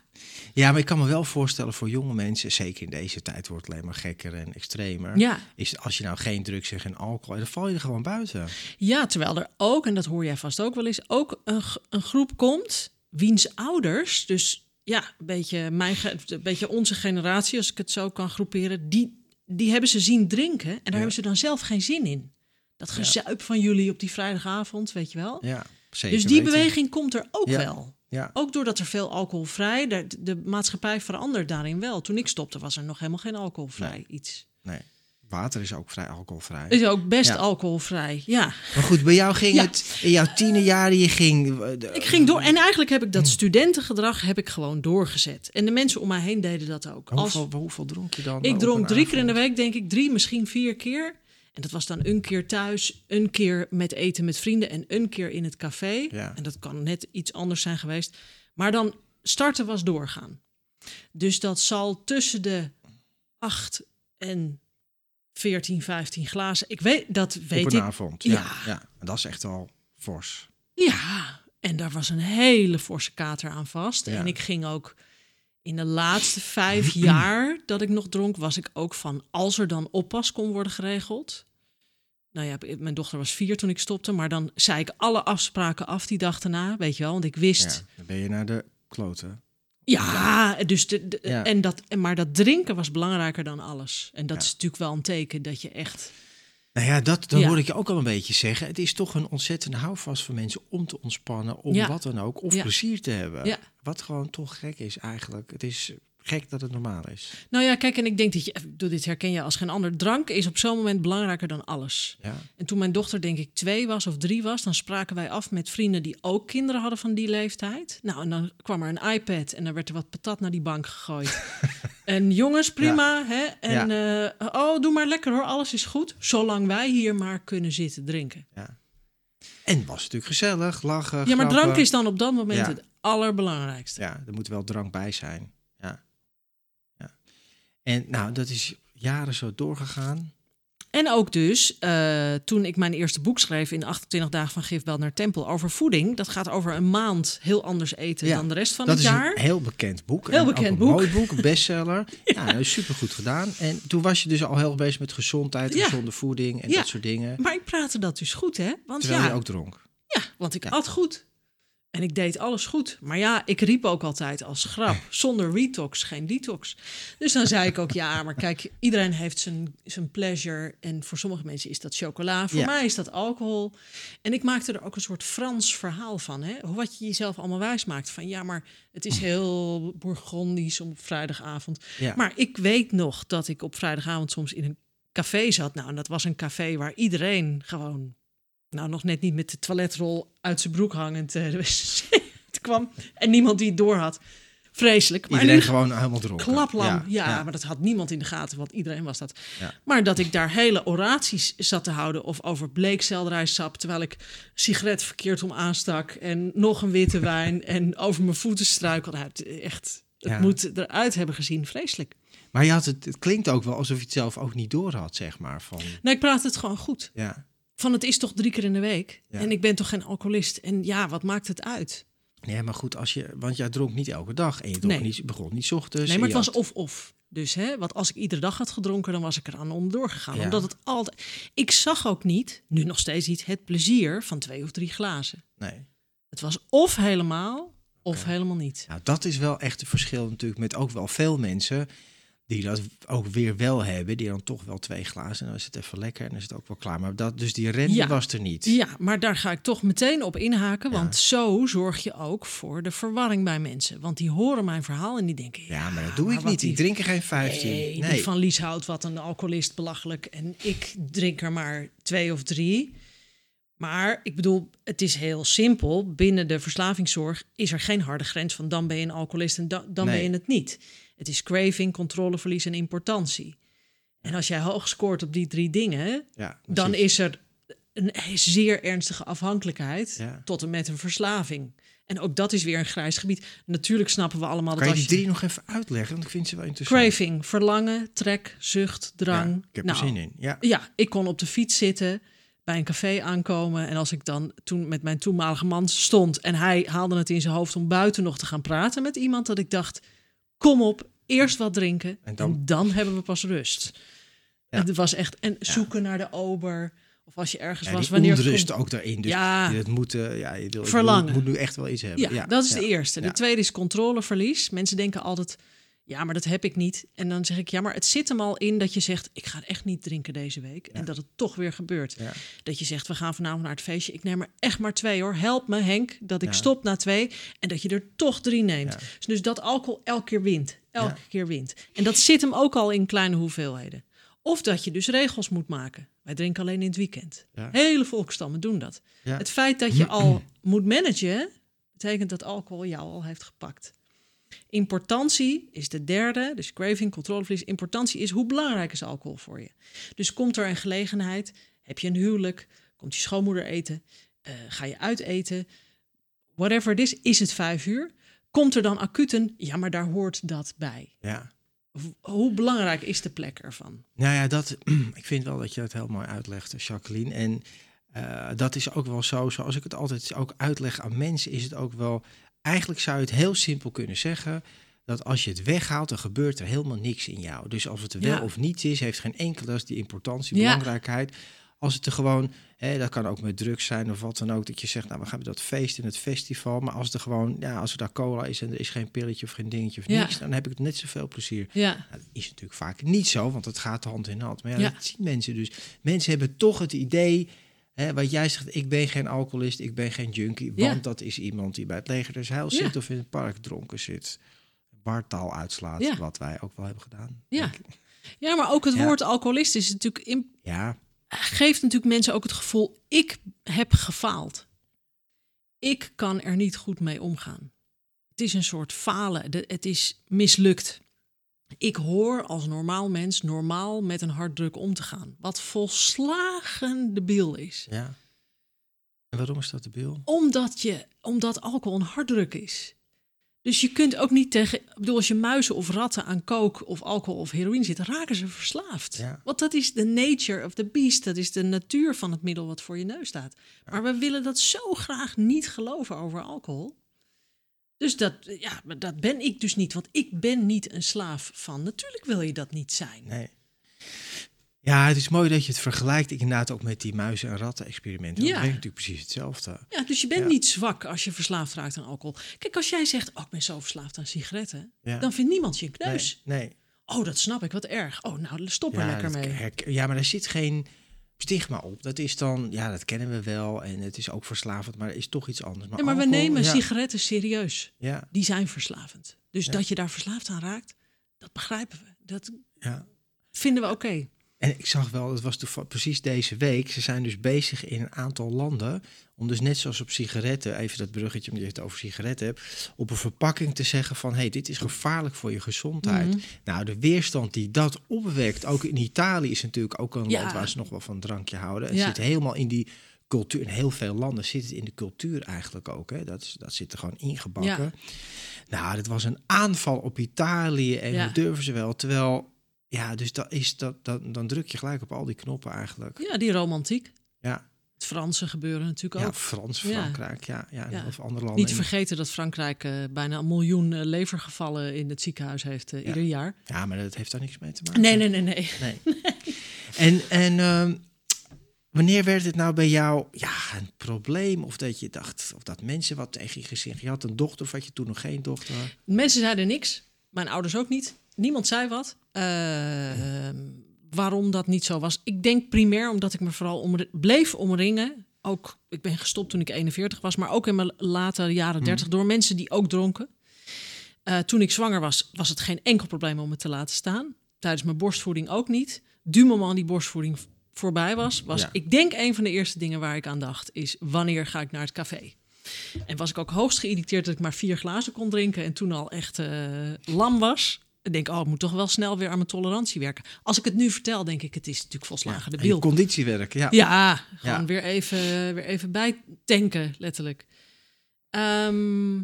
[SPEAKER 1] Ja, maar ik kan me wel voorstellen voor jonge mensen, zeker in deze tijd wordt het alleen maar gekker en extremer.
[SPEAKER 2] Ja.
[SPEAKER 1] Is als je nou geen drugs en geen alcohol, dan val je er gewoon buiten.
[SPEAKER 2] Ja, terwijl er ook, en dat hoor jij vast ook wel eens, ook een, een groep komt wiens ouders, dus ja, een beetje, mijn, een beetje onze generatie, als ik het zo kan groeperen, die, die hebben ze zien drinken en daar hebben ze dan zelf geen zin in. Dat gezuip van jullie op die vrijdagavond, weet je wel.
[SPEAKER 1] Ja, zeker
[SPEAKER 2] dus die
[SPEAKER 1] weten.
[SPEAKER 2] beweging komt er ook wel.
[SPEAKER 1] Ja,
[SPEAKER 2] Ook doordat er veel alcoholvrij, de, de maatschappij verandert daarin wel. Toen ik stopte was er nog helemaal geen alcoholvrij iets.
[SPEAKER 1] nee. Water is ook vrij alcoholvrij.
[SPEAKER 2] Is ook best
[SPEAKER 1] Ja.
[SPEAKER 2] alcoholvrij, ja.
[SPEAKER 1] Maar goed, bij jou ging
[SPEAKER 2] Ja.
[SPEAKER 1] het in jouw tienerjaren, je ging... eh,
[SPEAKER 2] Ik ging door en eigenlijk heb ik
[SPEAKER 1] Hmm.
[SPEAKER 2] dat studentengedrag heb ik gewoon doorgezet. En de mensen om mij heen deden dat ook. Als,
[SPEAKER 1] Hoeveel, hoeveel dronk je dan?
[SPEAKER 2] ik dronk drie keer in de week, denk ik, drie, misschien vier keer. En dat was dan een keer thuis, een keer met eten met vrienden en een keer in het café.
[SPEAKER 1] Ja.
[SPEAKER 2] En dat kan net iets anders zijn geweest. Maar dan starten was doorgaan. Dus dat zal tussen de 8 en 14, 15 glazen. Ik weet dat weet
[SPEAKER 1] Op een
[SPEAKER 2] ik.
[SPEAKER 1] avond.
[SPEAKER 2] Ja.
[SPEAKER 1] Ja. ja. Dat is echt wel fors.
[SPEAKER 2] Ja, en daar was een hele forse kater aan vast.
[SPEAKER 1] Ja.
[SPEAKER 2] En ik ging ook in de laatste vijf jaar dat ik nog dronk, was ik ook van als er dan oppas kon worden geregeld. Nou ja, mijn dochter was vier toen ik stopte, maar dan zei ik alle afspraken af die dag erna, weet je wel, want ik wist.
[SPEAKER 1] Ja. Dan ben je naar de kloten.
[SPEAKER 2] Ja, dus de, de-
[SPEAKER 1] Ja.
[SPEAKER 2] en dat, maar dat drinken was belangrijker dan alles. En dat
[SPEAKER 1] Ja.
[SPEAKER 2] is natuurlijk wel een teken dat je echt.
[SPEAKER 1] Nou ja, dat,
[SPEAKER 2] Ja.
[SPEAKER 1] hoor ik je ook al een beetje zeggen. Het is toch een ontzettende houvast voor mensen om te ontspannen, om wat dan ook, of plezier te hebben. Wat gewoon toch gek is eigenlijk. Het is gek dat het normaal is.
[SPEAKER 2] Nou ja, kijk, en ik denk dat je, doe dit herken je als geen ander. Drank is op zo'n moment belangrijker dan alles.
[SPEAKER 1] Ja.
[SPEAKER 2] En toen mijn dochter, denk ik, twee was of drie was, dan spraken wij af met vrienden die ook kinderen hadden van die leeftijd. Nou, en dan kwam er een iPad en dan werd er wat patat naar die bank gegooid. en jongens, prima, hè? En eh, oh, doe maar lekker hoor, alles is goed. Zolang wij hier maar kunnen zitten drinken.
[SPEAKER 1] En het was natuurlijk gezellig, lachen,
[SPEAKER 2] Ja, maar
[SPEAKER 1] grappen.
[SPEAKER 2] drank is dan op dat moment
[SPEAKER 1] Ja.
[SPEAKER 2] het allerbelangrijkste.
[SPEAKER 1] Ja, er moet wel drank bij zijn. Ja. ja. En nou, dat is jaren zo doorgegaan.
[SPEAKER 2] En ook dus, eh, toen ik mijn eerste boek schreef in 28 dagen van Gifbel naar Tempel over voeding. Dat gaat over een maand heel anders eten
[SPEAKER 1] Ja,
[SPEAKER 2] dan de rest van
[SPEAKER 1] dat
[SPEAKER 2] het
[SPEAKER 1] is
[SPEAKER 2] jaar.
[SPEAKER 1] een heel bekend boek.
[SPEAKER 2] Heel
[SPEAKER 1] En
[SPEAKER 2] bekend
[SPEAKER 1] een
[SPEAKER 2] boek.
[SPEAKER 1] mooi boek, een bestseller. ja, dat is supergoed gedaan. En toen was je dus al heel bezig met gezondheid,
[SPEAKER 2] Ja.
[SPEAKER 1] gezonde voeding en
[SPEAKER 2] Ja.
[SPEAKER 1] dat soort dingen.
[SPEAKER 2] Maar ik praatte dat dus goed, hè? Want
[SPEAKER 1] Terwijl
[SPEAKER 2] ja,
[SPEAKER 1] je ook dronk.
[SPEAKER 2] ja, want ik
[SPEAKER 1] Ja.
[SPEAKER 2] at goed. En ik deed alles goed. Maar ja, ik riep ook altijd als grap: zonder retox geen detox. Dus dan zei ik ook: ja, maar kijk, iedereen heeft zijn, zijn pleasure. En voor sommige mensen is dat chocola. Voor
[SPEAKER 1] Ja.
[SPEAKER 2] mij is dat alcohol. En ik maakte er ook een soort Frans verhaal van. Hè? Wat je jezelf allemaal wijs maakt. Van ja, maar het is heel bourgondisch om op vrijdagavond.
[SPEAKER 1] Ja.
[SPEAKER 2] Maar ik weet nog dat ik op vrijdagavond soms in een café zat. Nou, en dat was een café waar iedereen gewoon, nou, nog net niet met de toiletrol uit zijn broek hangend eh, de wc kwam. En niemand die het door had. Vreselijk. Maar
[SPEAKER 1] Iedereen
[SPEAKER 2] nu
[SPEAKER 1] gewoon helemaal dronken.
[SPEAKER 2] klaplam. Ja,
[SPEAKER 1] ja.
[SPEAKER 2] maar dat had niemand in de gaten, want iedereen was dat.
[SPEAKER 1] Ja.
[SPEAKER 2] Maar dat ik daar hele oraties zat te houden of over bleekselderijsap, terwijl ik sigaret verkeerd om aanstak en nog een witte wijn en over mijn voeten struikelde. Nou, het, echt, het moet eruit hebben gezien. Vreselijk.
[SPEAKER 1] Maar je had het, het klinkt ook wel alsof je het zelf ook niet door had, zeg maar. Van,
[SPEAKER 2] Nee, ik praat het gewoon goed.
[SPEAKER 1] ja.
[SPEAKER 2] Van het is toch drie keer in de week.
[SPEAKER 1] Ja.
[SPEAKER 2] En ik ben toch geen alcoholist. En ja, wat maakt het uit?
[SPEAKER 1] Nee, maar goed, als je, want jij dronk niet elke dag en je dronk
[SPEAKER 2] Nee.
[SPEAKER 1] niet, begon niet ochtends.
[SPEAKER 2] nee, maar het was of-of. Dus hè, want als ik iedere dag had gedronken, dan was ik er aan onderdoor gegaan.
[SPEAKER 1] Ja.
[SPEAKER 2] Omdat het altijd. Ik zag ook niet, nu nog steeds niet, het plezier van twee of drie glazen.
[SPEAKER 1] Nee.
[SPEAKER 2] Het was of helemaal, of helemaal niet.
[SPEAKER 1] Nou, dat is wel echt een verschil natuurlijk met ook wel veel mensen die dat ook weer wel hebben. Die dan toch wel twee glazen, en dan is het even lekker en dan is het ook wel klaar. Maar dat, dus die rem
[SPEAKER 2] Ja.
[SPEAKER 1] was er niet.
[SPEAKER 2] Ja, maar daar ga ik toch meteen op inhaken.
[SPEAKER 1] Ja.
[SPEAKER 2] Want zo zorg je ook voor de verwarring bij mensen. Want die horen mijn verhaal en die denken...
[SPEAKER 1] Ja, maar dat doe ik niet.
[SPEAKER 2] die-
[SPEAKER 1] Ik drink er geen 15.
[SPEAKER 2] Nee,
[SPEAKER 1] Nee.
[SPEAKER 2] die van Lieshout, wat een alcoholist, belachelijk. En ik drink er maar twee of drie. Maar ik bedoel, het is heel simpel. Binnen de verslavingszorg is er geen harde grens van dan ben je een alcoholist en dan, ben je het niet. Het is craving, controleverlies en importantie. En als jij hoog scoort op die drie dingen,
[SPEAKER 1] Ja,
[SPEAKER 2] dan is er een zeer ernstige afhankelijkheid
[SPEAKER 1] Ja.
[SPEAKER 2] tot en met een verslaving. En ook dat is weer een grijs gebied. Natuurlijk snappen we allemaal
[SPEAKER 1] Kan
[SPEAKER 2] dat
[SPEAKER 1] je
[SPEAKER 2] als
[SPEAKER 1] die
[SPEAKER 2] je...
[SPEAKER 1] drie nog even uitleggen? Want ik vind ze wel interessant.
[SPEAKER 2] Craving, verlangen, trek, zucht, drang.
[SPEAKER 1] Ja, ik heb
[SPEAKER 2] nou,
[SPEAKER 1] er zin in. Ja.
[SPEAKER 2] Ja, ik kon op de fiets zitten, bij een café aankomen. En als ik dan toen met mijn toenmalige man stond... en hij haalde het in zijn hoofd om buiten nog te gaan praten met iemand... dat ik dacht, kom op, eerst wat drinken en
[SPEAKER 1] En
[SPEAKER 2] dan, hebben we pas rust.
[SPEAKER 1] Ja.
[SPEAKER 2] En het was echt, en zoeken naar de ober... of als je ergens
[SPEAKER 1] Ja,
[SPEAKER 2] was, wanneer komt-
[SPEAKER 1] ook daarin. Dus
[SPEAKER 2] Ja.
[SPEAKER 1] het moet, eh, ja, je wil,
[SPEAKER 2] Verlangen.
[SPEAKER 1] Ik moet nu echt wel iets hebben.
[SPEAKER 2] Ja, dat is de eerste. De tweede is controleverlies. Mensen denken altijd, ja, maar dat heb ik niet. En dan zeg ik, ja, maar het zit hem al in dat je zegt, ik ga echt niet drinken deze week. En dat het toch weer gebeurt.
[SPEAKER 1] Ja.
[SPEAKER 2] Dat je zegt, we gaan vanavond naar het feestje. Ik neem er echt maar twee hoor. Help me Henk, dat ik
[SPEAKER 1] Ja.
[SPEAKER 2] stop na twee. En dat je er toch drie neemt. Dus, dus dat alcohol elke keer wint. Elke keer wint. En dat zit hem ook al in kleine hoeveelheden. Of dat je dus regels moet maken. Wij drinken alleen in het weekend. Hele volkstammen doen dat. Het feit dat je al moet managen, betekent dat alcohol jou al heeft gepakt. Importantie is de derde, dus craving, controleverlies. Importantie is hoe belangrijk is alcohol voor je. Dus komt er een gelegenheid, heb je een huwelijk, komt je schoonmoeder eten, eh, ga je uiteten, whatever het is, is het vijf uur. Komt er dan acuut een, ja, maar daar hoort dat bij.
[SPEAKER 1] Ja.
[SPEAKER 2] Hoe belangrijk is de plek ervan?
[SPEAKER 1] Nou ja, dat, ik vind wel dat je het heel mooi uitlegt, Jacqueline. En eh, dat is ook wel zo, zoals ik het altijd ook uitleg aan mensen, is het ook wel... Eigenlijk zou je het heel simpel kunnen zeggen... dat als je het weghaalt, dan gebeurt er helemaal niks in jou. Dus als het er wel
[SPEAKER 2] Ja.
[SPEAKER 1] of niet is, heeft geen enkele die importantie,
[SPEAKER 2] Ja.
[SPEAKER 1] belangrijkheid. Als het er gewoon, hè, dat kan ook met drugs zijn of wat dan ook, dat je zegt, nou we gaan met dat feest in het festival. Maar als het er gewoon, ja, als er daar cola is en er is geen pilletje of geen dingetje of
[SPEAKER 2] Ja.
[SPEAKER 1] niks, dan heb ik net zoveel plezier.
[SPEAKER 2] Ja,
[SPEAKER 1] Nou, dat is natuurlijk vaak niet zo, want het gaat hand in hand. Maar ja,
[SPEAKER 2] Ja.
[SPEAKER 1] dat zien mensen dus. Mensen hebben toch het idee, hè, wat jij zegt, ik ben geen alcoholist, ik ben geen junkie,
[SPEAKER 2] Ja.
[SPEAKER 1] want dat is iemand die bij het leger des heils
[SPEAKER 2] Ja.
[SPEAKER 1] zit of in het park dronken zit. Bartaal uitslaat,
[SPEAKER 2] Ja.
[SPEAKER 1] wat wij ook wel hebben gedaan.
[SPEAKER 2] Ja. ja maar ook het woord alcoholist is natuurlijk in,
[SPEAKER 1] Ja,
[SPEAKER 2] geeft natuurlijk mensen ook het gevoel: ik heb gefaald. Ik kan er niet goed mee omgaan. Het is een soort falen. De- het is mislukt. Ik hoor als normaal mens normaal met een harddruk om te gaan. Wat volslagen debiel is.
[SPEAKER 1] ja. En waarom is dat de bil?
[SPEAKER 2] Omdat, je, omdat alcohol een harddruk is. Dus je kunt ook niet tegen. Ik bedoel, als je muizen of ratten aan kook of alcohol of heroïne zitten, raken ze verslaafd.
[SPEAKER 1] Ja.
[SPEAKER 2] Want dat is de nature of the beast. Dat is de natuur van het middel wat voor je neus staat. Maar we willen dat zo graag niet geloven over alcohol. Dus dat, ja, maar dat ben ik dus niet. Want ik ben niet een slaaf van. Natuurlijk wil je dat niet zijn.
[SPEAKER 1] Nee. Ja, het is mooi dat je het vergelijkt inderdaad ook met die muizen- en ratten-experimenten.
[SPEAKER 2] Ja.
[SPEAKER 1] Dat brengt natuurlijk precies hetzelfde.
[SPEAKER 2] Ja, dus je bent
[SPEAKER 1] Ja.
[SPEAKER 2] niet zwak als je verslaafd raakt aan alcohol. Kijk, als jij zegt, oh, ik ben zo verslaafd aan sigaretten,
[SPEAKER 1] Ja.
[SPEAKER 2] dan vindt niemand je een kneus.
[SPEAKER 1] nee.
[SPEAKER 2] Oh, dat snap ik, wat erg. Oh, nou, stop er lekker mee.
[SPEAKER 1] ja, maar er zit geen stigma op. Dat is dan, ja, dat kennen we wel. En het is ook verslavend, maar is toch iets anders. Maar,
[SPEAKER 2] Ja, maar we nemen
[SPEAKER 1] ja,
[SPEAKER 2] sigaretten serieus.
[SPEAKER 1] Ja,
[SPEAKER 2] Die zijn verslavend. Dus
[SPEAKER 1] Ja.
[SPEAKER 2] dat je daar verslaafd aan raakt, dat begrijpen we. Dat
[SPEAKER 1] ja.
[SPEAKER 2] vinden we oké.
[SPEAKER 1] En ik zag wel, het was precies deze week. Ze zijn dus bezig in een aantal landen. Om dus net zoals op sigaretten, even dat bruggetje omdat je het over sigaretten hebt. Op een verpakking te zeggen van hé, hey, dit is gevaarlijk voor je gezondheid.
[SPEAKER 2] Mhm.
[SPEAKER 1] Nou, de weerstand die dat opwekt, ook in Italië is natuurlijk ook een
[SPEAKER 2] Ja.
[SPEAKER 1] land waar ze nog wel van drankje houden. Het
[SPEAKER 2] Ja.
[SPEAKER 1] zit helemaal in die cultuur. In heel veel landen zit het in de cultuur eigenlijk ook. Hè? Dat, dat zit er gewoon ingebakken. Nou, dit was een aanval op Italië en durven ze wel? Terwijl, ja, dus dat is dat, dat, dan druk je gelijk op al die knoppen eigenlijk.
[SPEAKER 2] Ja, die romantiek.
[SPEAKER 1] Ja,
[SPEAKER 2] Het Franse gebeuren natuurlijk
[SPEAKER 1] ja
[SPEAKER 2] ook.
[SPEAKER 1] Frans. Frankrijk, ja, ja,
[SPEAKER 2] Ja.
[SPEAKER 1] of andere landen.
[SPEAKER 2] Niet vergeten dat Frankrijk eh, bijna een miljoen eh, levergevallen in het ziekenhuis heeft eh, ieder jaar.
[SPEAKER 1] Ja, maar dat heeft daar niks mee te maken.
[SPEAKER 2] Nee, nee, nee, nee.
[SPEAKER 1] Nee. En, en ehm, wanneer werd het nou bij jou ja, een probleem? Of dat je dacht, of dat mensen wat tegen je gezegd... Je had een dochter of had je toen nog geen dochter?
[SPEAKER 2] Mensen zeiden niks. Mijn ouders ook niet. Niemand zei wat. Eh, ehm, waarom dat niet zo was? Ik denk primair omdat ik me vooral omri- bleef omringen. Ook, ik ben gestopt toen ik 41 was, maar ook in mijn late jaren 30 door mensen die ook dronken. Eh, toen ik zwanger was, was het geen enkel probleem om het te laten staan. Tijdens mijn borstvoeding ook niet. Du moment die borstvoeding voorbij was, was
[SPEAKER 1] Ja.
[SPEAKER 2] ik denk een van de eerste dingen waar ik aan dacht, is wanneer ga ik naar het café? En was ik ook hoogst geïrriteerd dat ik maar vier glazen kon drinken en toen al echt eh, lam was. Ik denk, oh, ik moet toch wel snel weer aan mijn tolerantie werken. Als ik het nu vertel, denk ik, het is natuurlijk volslagen de bil.
[SPEAKER 1] conditiewerk, ja.
[SPEAKER 2] Ja, gewoon. Weer, even, weer even bijtanken, letterlijk. Ehm,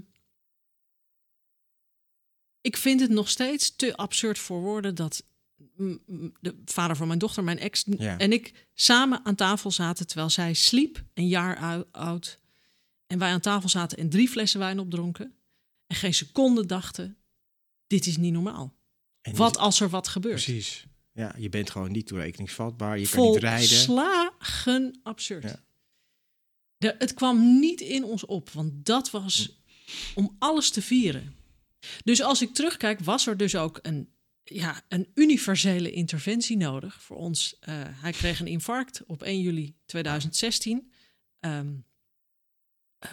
[SPEAKER 2] ik vind het nog steeds te absurd voor woorden dat de vader van mijn dochter, mijn ex
[SPEAKER 1] Ja.
[SPEAKER 2] en ik samen aan tafel zaten terwijl zij sliep, een jaar ou- oud. En wij aan tafel zaten en drie flessen wijn opdronken. En geen seconde dachten, dit is niet normaal.
[SPEAKER 1] En je-
[SPEAKER 2] Wat als er wat gebeurt?
[SPEAKER 1] Precies. Ja, je bent gewoon niet toerekeningsvatbaar. Je kan niet rijden.
[SPEAKER 2] Volslagen absurd.
[SPEAKER 1] Ja.
[SPEAKER 2] De, het kwam niet in ons op, want dat was om alles te vieren. Dus als ik terugkijk, was er dus ook een, ja, een universele interventie nodig voor ons. Eh, hij kreeg een infarct op 1 juli 2016. Ehm eh,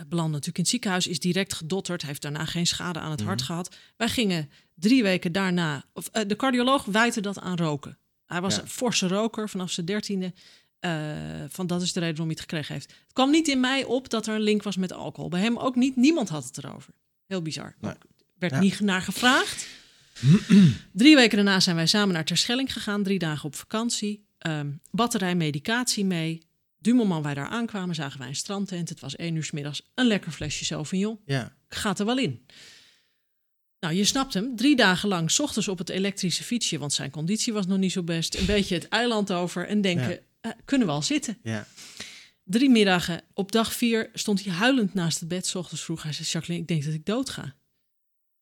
[SPEAKER 2] belandde natuurlijk in het ziekenhuis, is direct gedotterd, heeft daarna geen schade aan het hart gehad. Wij gingen drie weken daarna, of eh, de cardioloog wijte dat aan roken. Hij was
[SPEAKER 1] Ja.
[SPEAKER 2] een forse roker vanaf zijn dertiende. eh, van dat is de reden waarom hij het gekregen heeft. Het kwam niet in mij op dat er een link was met alcohol. Bij hem ook niet. Niemand had het erover. Heel bizar.
[SPEAKER 1] Nee.
[SPEAKER 2] Werd
[SPEAKER 1] Ja.
[SPEAKER 2] niet naar gevraagd. Drie weken daarna zijn wij samen naar Terschelling gegaan. Drie dagen op vakantie. Ehm, batterij medicatie mee. Du moment wij daar aankwamen, zagen wij een strandtent. Het was één uur 's middags. Een lekker flesje Sauvignon.
[SPEAKER 1] Ja,
[SPEAKER 2] Gaat er wel in. Nou, je snapt hem. Drie dagen lang, s ochtends op het elektrische fietsje, want zijn conditie was nog niet zo best. Een beetje het eiland over en denken,
[SPEAKER 1] Ja.
[SPEAKER 2] eh, kunnen we al zitten?
[SPEAKER 1] Ja.
[SPEAKER 2] Drie middagen. Op dag vier stond hij huilend naast het bed. 's ochtends vroeg hij zei, Jacqueline, ik denk dat ik dood ga.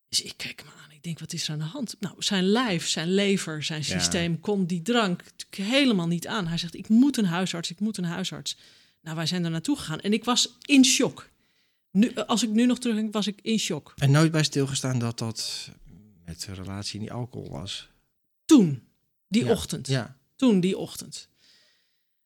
[SPEAKER 2] Dus ik kijk hem aan. Ik denk, wat is er aan de hand? Nou, zijn lijf, zijn lever, zijn
[SPEAKER 1] Ja.
[SPEAKER 2] systeem kon die drank helemaal niet aan. Hij zegt, ik moet een huisarts, ik moet een huisarts. Nou, wij zijn er naartoe gegaan en ik was in shock. Nu, als ik nu nog terugdenk, was ik in shock.
[SPEAKER 1] En nooit bij stilgestaan dat dat met de relatie in die alcohol was.
[SPEAKER 2] Toen, die
[SPEAKER 1] Ja.
[SPEAKER 2] ochtend.
[SPEAKER 1] Ja.
[SPEAKER 2] Toen, die ochtend.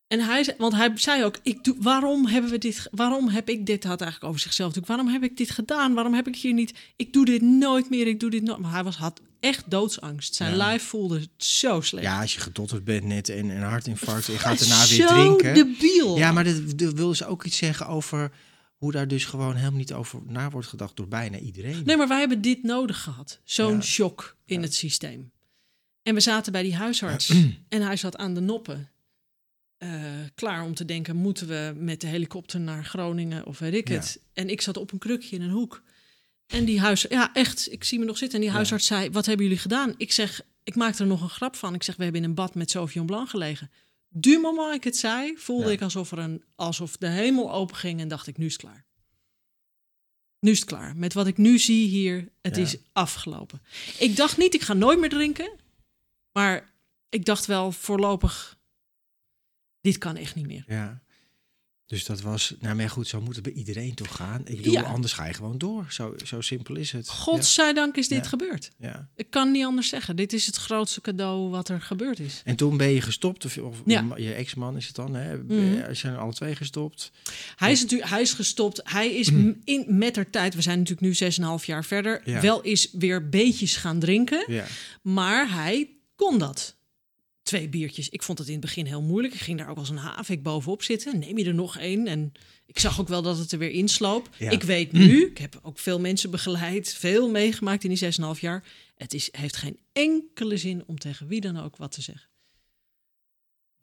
[SPEAKER 2] En hij, zei- want hij zei ook, ik doe, waarom hebben we dit, waarom heb ik dit, had eigenlijk over zichzelf natuurlijk, waarom heb ik dit gedaan? Waarom heb ik hier niet, ik doe dit nooit meer, ik doe dit nooit. Maar hij was, had echt doodsangst. Zijn
[SPEAKER 1] Ja.
[SPEAKER 2] lijf voelde het zo slecht.
[SPEAKER 1] ja, als je gedotterd bent net en een hartinfarct en je gaat daarna weer
[SPEAKER 2] zo
[SPEAKER 1] drinken.
[SPEAKER 2] debiel.
[SPEAKER 1] Ja, maar dat, dat wil ze ook iets zeggen over hoe daar dus gewoon helemaal niet over na wordt gedacht door bijna iedereen.
[SPEAKER 2] Nee, maar wij hebben dit nodig gehad. Zo'n
[SPEAKER 1] Ja.
[SPEAKER 2] shock in het systeem. En we zaten bij die huisarts en hij zat aan de noppen. Eh, klaar om te denken, moeten we met de helikopter naar Groningen of weet ik
[SPEAKER 1] Ja.
[SPEAKER 2] het. En ik zat op een krukje in een hoek. En die huis, ja echt, ik zie me nog zitten. En die huisarts zei, wat hebben jullie gedaan? Ik zeg, ik maakte er nog een grap van. Ik zeg, we hebben in een bad met Sauvignon Blanc gelegen. Du moment ik het zei, voelde
[SPEAKER 1] Ja.
[SPEAKER 2] ik alsof, er een, alsof de hemel open ging en dacht ik, nu is het klaar. Nu is het klaar. Met wat ik nu zie hier, het is afgelopen. Ik dacht niet, ik ga nooit meer drinken. Maar ik dacht wel voorlopig, dit kan echt niet meer.
[SPEAKER 1] Ja. Dus dat was, nou maar goed, zo moet het bij iedereen toch gaan. Ik bedoel,
[SPEAKER 2] Ja.
[SPEAKER 1] anders ga je gewoon door. Zo, zo simpel is het.
[SPEAKER 2] Godzijdank is dit
[SPEAKER 1] Ja.
[SPEAKER 2] gebeurd.
[SPEAKER 1] Ja.
[SPEAKER 2] Ik kan niet anders zeggen. Dit is het grootste cadeau wat er gebeurd is.
[SPEAKER 1] En toen ben je gestopt, of, of je ma- je ex-man is het dan, hè?
[SPEAKER 2] Mhm.
[SPEAKER 1] Zijn alle twee gestopt?
[SPEAKER 2] Hij is natuurlijk, hij is gestopt. Hij is m- in met der tijd. We zijn natuurlijk nu 6,5 jaar verder. Wel is weer beetjes gaan drinken.
[SPEAKER 1] Ja.
[SPEAKER 2] Maar hij kon dat. Twee biertjes. Ik vond het in het begin heel moeilijk. Ik ging daar ook als een havik bovenop zitten. Neem je er nog één? En ik zag ook wel dat het er weer insloop.
[SPEAKER 1] Ja.
[SPEAKER 2] Ik weet nu, ik heb ook veel mensen begeleid, veel meegemaakt in die 6,5 jaar. Het is, heeft geen enkele zin om tegen wie dan ook wat te zeggen.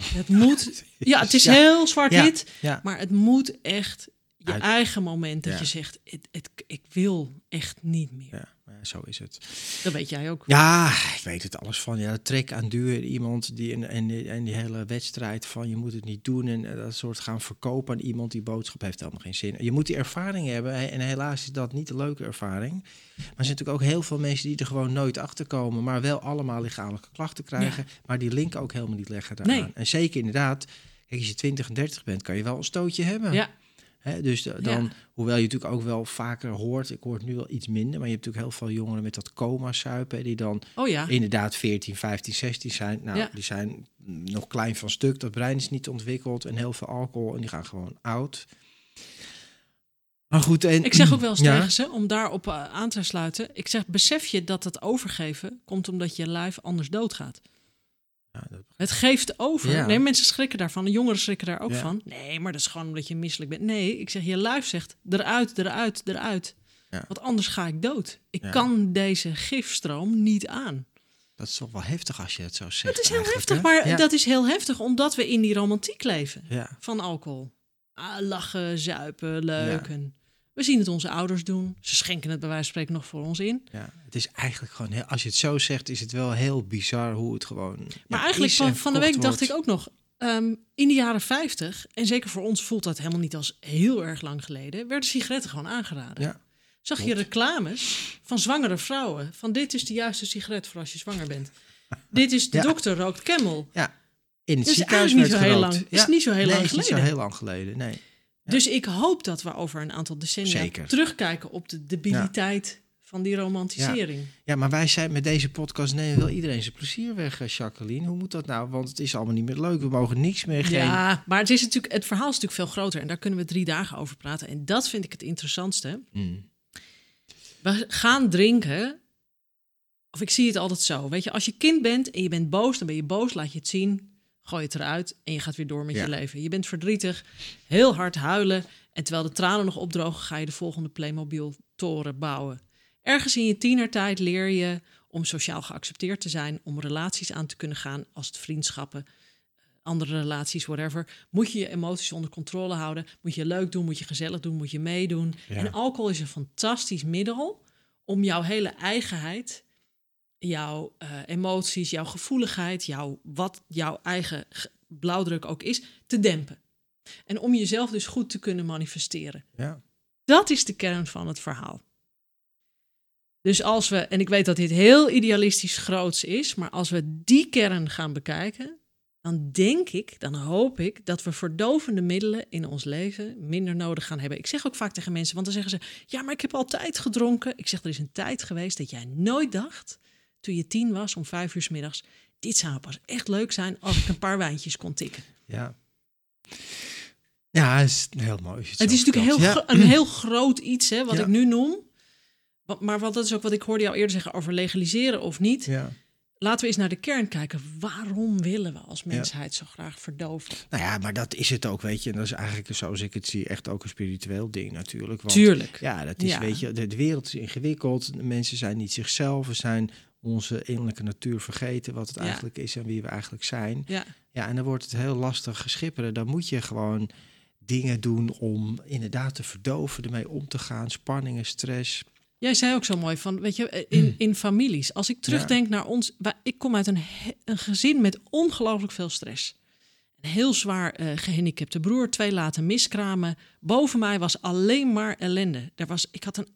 [SPEAKER 2] Het moet, ja, het is
[SPEAKER 1] Ja.
[SPEAKER 2] heel zwart-wit,
[SPEAKER 1] Ja.
[SPEAKER 2] maar het moet echt je
[SPEAKER 1] Uit-
[SPEAKER 2] eigen moment dat je zegt, het, het, ik wil echt niet meer.
[SPEAKER 1] Maar zo is het.
[SPEAKER 2] Dat weet jij ook.
[SPEAKER 1] Ja, ik weet het alles van. Ja, trek aan duur. Iemand die en, en, die- en die hele wedstrijd van je moet het niet doen en eh, dat soort gaan verkopen aan iemand die boodschap heeft helemaal geen zin. Je moet die ervaring hebben en helaas is dat niet een leuke ervaring. Maar er zijn natuurlijk ook heel veel mensen die er gewoon nooit achter komen, maar wel allemaal lichamelijke klachten krijgen, maar die link ook helemaal niet leggen daaraan.
[SPEAKER 2] Nee.
[SPEAKER 1] En zeker inderdaad, kijk, als je 20 en 30 bent, kan je wel een stootje hebben.
[SPEAKER 2] Ja,
[SPEAKER 1] Hè, dus de- dan,
[SPEAKER 2] Ja.
[SPEAKER 1] hoewel je natuurlijk ook wel vaker hoort, ik hoor het nu wel iets minder, maar je hebt natuurlijk heel veel jongeren met dat coma-suipen, hè, die dan
[SPEAKER 2] oh ja.
[SPEAKER 1] inderdaad 14, 15, 16 zijn. Nou,
[SPEAKER 2] Ja.
[SPEAKER 1] die zijn nog klein van stuk, dat brein is niet ontwikkeld en heel veel alcohol en die gaan gewoon oud. Maar goed, en,
[SPEAKER 2] Ik zeg ook wel eens
[SPEAKER 1] Ja.
[SPEAKER 2] tegen ze, om daarop eh, aan te sluiten. Ik zeg, besef je dat het overgeven komt omdat je lijf anders doodgaat.
[SPEAKER 1] Ja, dat-
[SPEAKER 2] Het geeft over.
[SPEAKER 1] Ja.
[SPEAKER 2] Nee, mensen schrikken daarvan. De jongeren schrikken daar ook
[SPEAKER 1] Ja.
[SPEAKER 2] van. Nee, maar dat is gewoon omdat je misselijk bent. Nee, ik zeg, je lijf zegt eruit, eruit, eruit. Want anders ga ik dood. Ik kan deze gifstroom niet aan.
[SPEAKER 1] dat is toch wel heftig als je het zo zegt.
[SPEAKER 2] Het is heel heftig,
[SPEAKER 1] hè?
[SPEAKER 2] maar dat is heel heftig omdat we in die romantiek leven van alcohol. Ah, lachen, zuipen, leuk. We zien het onze ouders doen. Ze schenken het bij wijze van spreken nog voor ons in.
[SPEAKER 1] ja, het is eigenlijk gewoon, heel, als je het zo zegt, is het wel heel bizar hoe het gewoon.
[SPEAKER 2] Maar
[SPEAKER 1] ja,
[SPEAKER 2] eigenlijk van, van de week dacht ik ook nog. ehm, in de jaren 50, en zeker voor ons voelt dat helemaal niet als heel erg lang geleden, werden sigaretten gewoon aangeraden.
[SPEAKER 1] Ja,
[SPEAKER 2] Zag je reclames van zwangere vrouwen? Van dit is de juiste sigaret voor als je zwanger bent. dit is de
[SPEAKER 1] Ja.
[SPEAKER 2] dokter rookt Camel.
[SPEAKER 1] ja. In het
[SPEAKER 2] Dus
[SPEAKER 1] ziekenhuis
[SPEAKER 2] niet zo heel lang- is niet zo heel
[SPEAKER 1] nee,
[SPEAKER 2] lang
[SPEAKER 1] is niet zo
[SPEAKER 2] geleden.
[SPEAKER 1] heel lang geleden. Nee.
[SPEAKER 2] Dus ik hoop dat we over een aantal decennia
[SPEAKER 1] Zeker.
[SPEAKER 2] terugkijken op de debiliteit van die romantisering.
[SPEAKER 1] Ja, maar wij zijn met deze podcast nemen wel iedereen zijn plezier weg, eh, Jacqueline. Hoe moet dat nou? Want het is allemaal niet meer leuk. We mogen niks meer geen.
[SPEAKER 2] Ja, maar het, is natuurlijk, het verhaal is natuurlijk veel groter en daar kunnen we drie dagen over praten. En dat vind ik het interessantste.
[SPEAKER 1] Mm.
[SPEAKER 2] We gaan drinken. Of ik zie het altijd zo. Weet je, als je kind bent en je bent boos, dan ben je boos, laat je het zien. Gooi het eruit en je gaat weer door met
[SPEAKER 1] Ja.
[SPEAKER 2] je leven. Je bent verdrietig, heel hard huilen. En terwijl de tranen nog opdrogen, ga je de volgende Playmobil-toren bouwen. Ergens in je tienertijd leer je om sociaal geaccepteerd te zijn, om relaties aan te kunnen gaan als het vriendschappen, andere relaties, whatever. Moet je je emoties onder controle houden. Moet je leuk doen, moet je gezellig doen, moet je meedoen.
[SPEAKER 1] Ja.
[SPEAKER 2] En alcohol is een fantastisch middel om jouw hele eigenheid, jouw eh, emoties, jouw gevoeligheid, jouw, wat jouw eigen blauwdruk ook is, te dempen. En om jezelf dus goed te kunnen manifesteren.
[SPEAKER 1] Ja.
[SPEAKER 2] Dat is de kern van het verhaal. Dus als we, en ik weet dat dit heel idealistisch groots is, maar als we die kern gaan bekijken, dan denk ik, dan hoop ik dat we verdovende middelen in ons leven minder nodig gaan hebben. Ik zeg ook vaak tegen mensen, want dan zeggen ze, ja, maar ik heb altijd gedronken. Ik zeg, er is een tijd geweest dat jij nooit dacht, toen je tien was, om vijf uur 's middags, dit zou pas echt leuk zijn als ik een paar wijntjes kon tikken.
[SPEAKER 1] Ja. Ja, het is heel mooi.
[SPEAKER 2] Het is natuurlijk heel een heel groot iets, hè, wat
[SPEAKER 1] Ja.
[SPEAKER 2] ik nu noem. Maar wat, dat is ook wat ik hoorde jou eerder zeggen over legaliseren of niet.
[SPEAKER 1] Ja.
[SPEAKER 2] Laten we eens naar de kern kijken. Waarom willen we als mensheid zo graag verdoven?
[SPEAKER 1] Nou ja, maar dat is het ook, weet je. En dat is eigenlijk, zoals ik het zie, echt ook een spiritueel ding natuurlijk. Want,
[SPEAKER 2] Tuurlijk.
[SPEAKER 1] Ja, dat is, weet je, de, de wereld is ingewikkeld. De mensen zijn niet zichzelf. We zijn onze innerlijke natuur vergeten, wat het
[SPEAKER 2] Ja.
[SPEAKER 1] eigenlijk is en wie we eigenlijk zijn.
[SPEAKER 2] Ja,
[SPEAKER 1] Ja, en dan wordt het heel lastig geschipperen. Dan moet je gewoon dingen doen om inderdaad te verdoven, ermee om te gaan. Spanningen, stress.
[SPEAKER 2] Jij zei ook zo mooi van, weet je, in, in families. Als ik terugdenk naar ons, wij- ik kom uit een, gezin met ongelooflijk veel stress. Een heel zwaar eh, gehandicapte broer, twee laten miskramen. Boven mij was alleen maar ellende. Er was, ik had een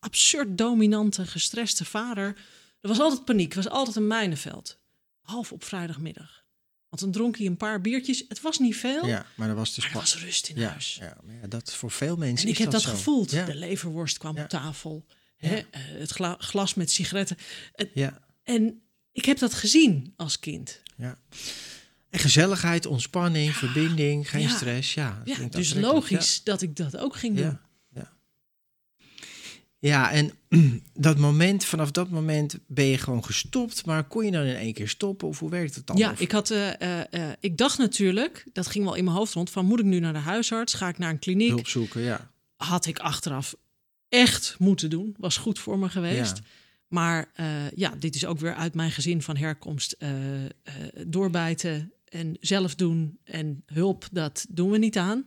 [SPEAKER 2] absurd dominante, gestreste vader. Er was altijd paniek, er was altijd een mijnenveld. Half op vrijdagmiddag. Want dan dronk hij een paar biertjes. Het was niet veel,
[SPEAKER 1] Ja, maar dan was
[SPEAKER 2] er
[SPEAKER 1] span-
[SPEAKER 2] was rust in
[SPEAKER 1] ja,
[SPEAKER 2] huis.
[SPEAKER 1] ja, maar ja, dat voor veel mensen
[SPEAKER 2] En ik heb dat, gevoeld.
[SPEAKER 1] Ja,
[SPEAKER 2] De leverworst kwam op tafel. Hè? eh, het gla- glas met sigaretten.
[SPEAKER 1] ja,
[SPEAKER 2] En ik heb dat gezien als kind.
[SPEAKER 1] ja. En gezelligheid, ontspanning, verbinding, geen stress. Ja,
[SPEAKER 2] dus logisch dat ik dat ook ging doen.
[SPEAKER 1] Ja, en dat moment, vanaf dat moment ben je gewoon gestopt. Maar kon je dan in één keer stoppen? Of hoe werkt het dan?
[SPEAKER 2] Ja, ik, had, eh, ik dacht natuurlijk, dat ging wel in mijn hoofd rond, van moet ik nu naar de huisarts? Ga ik naar een kliniek?
[SPEAKER 1] hulp zoeken, ja.
[SPEAKER 2] Had ik achteraf echt moeten doen. Was goed voor me geweest.
[SPEAKER 1] Ja.
[SPEAKER 2] Maar ja, dit is ook weer uit mijn gezin van herkomst. doorbijten en zelf doen en hulp, dat doen we niet aan.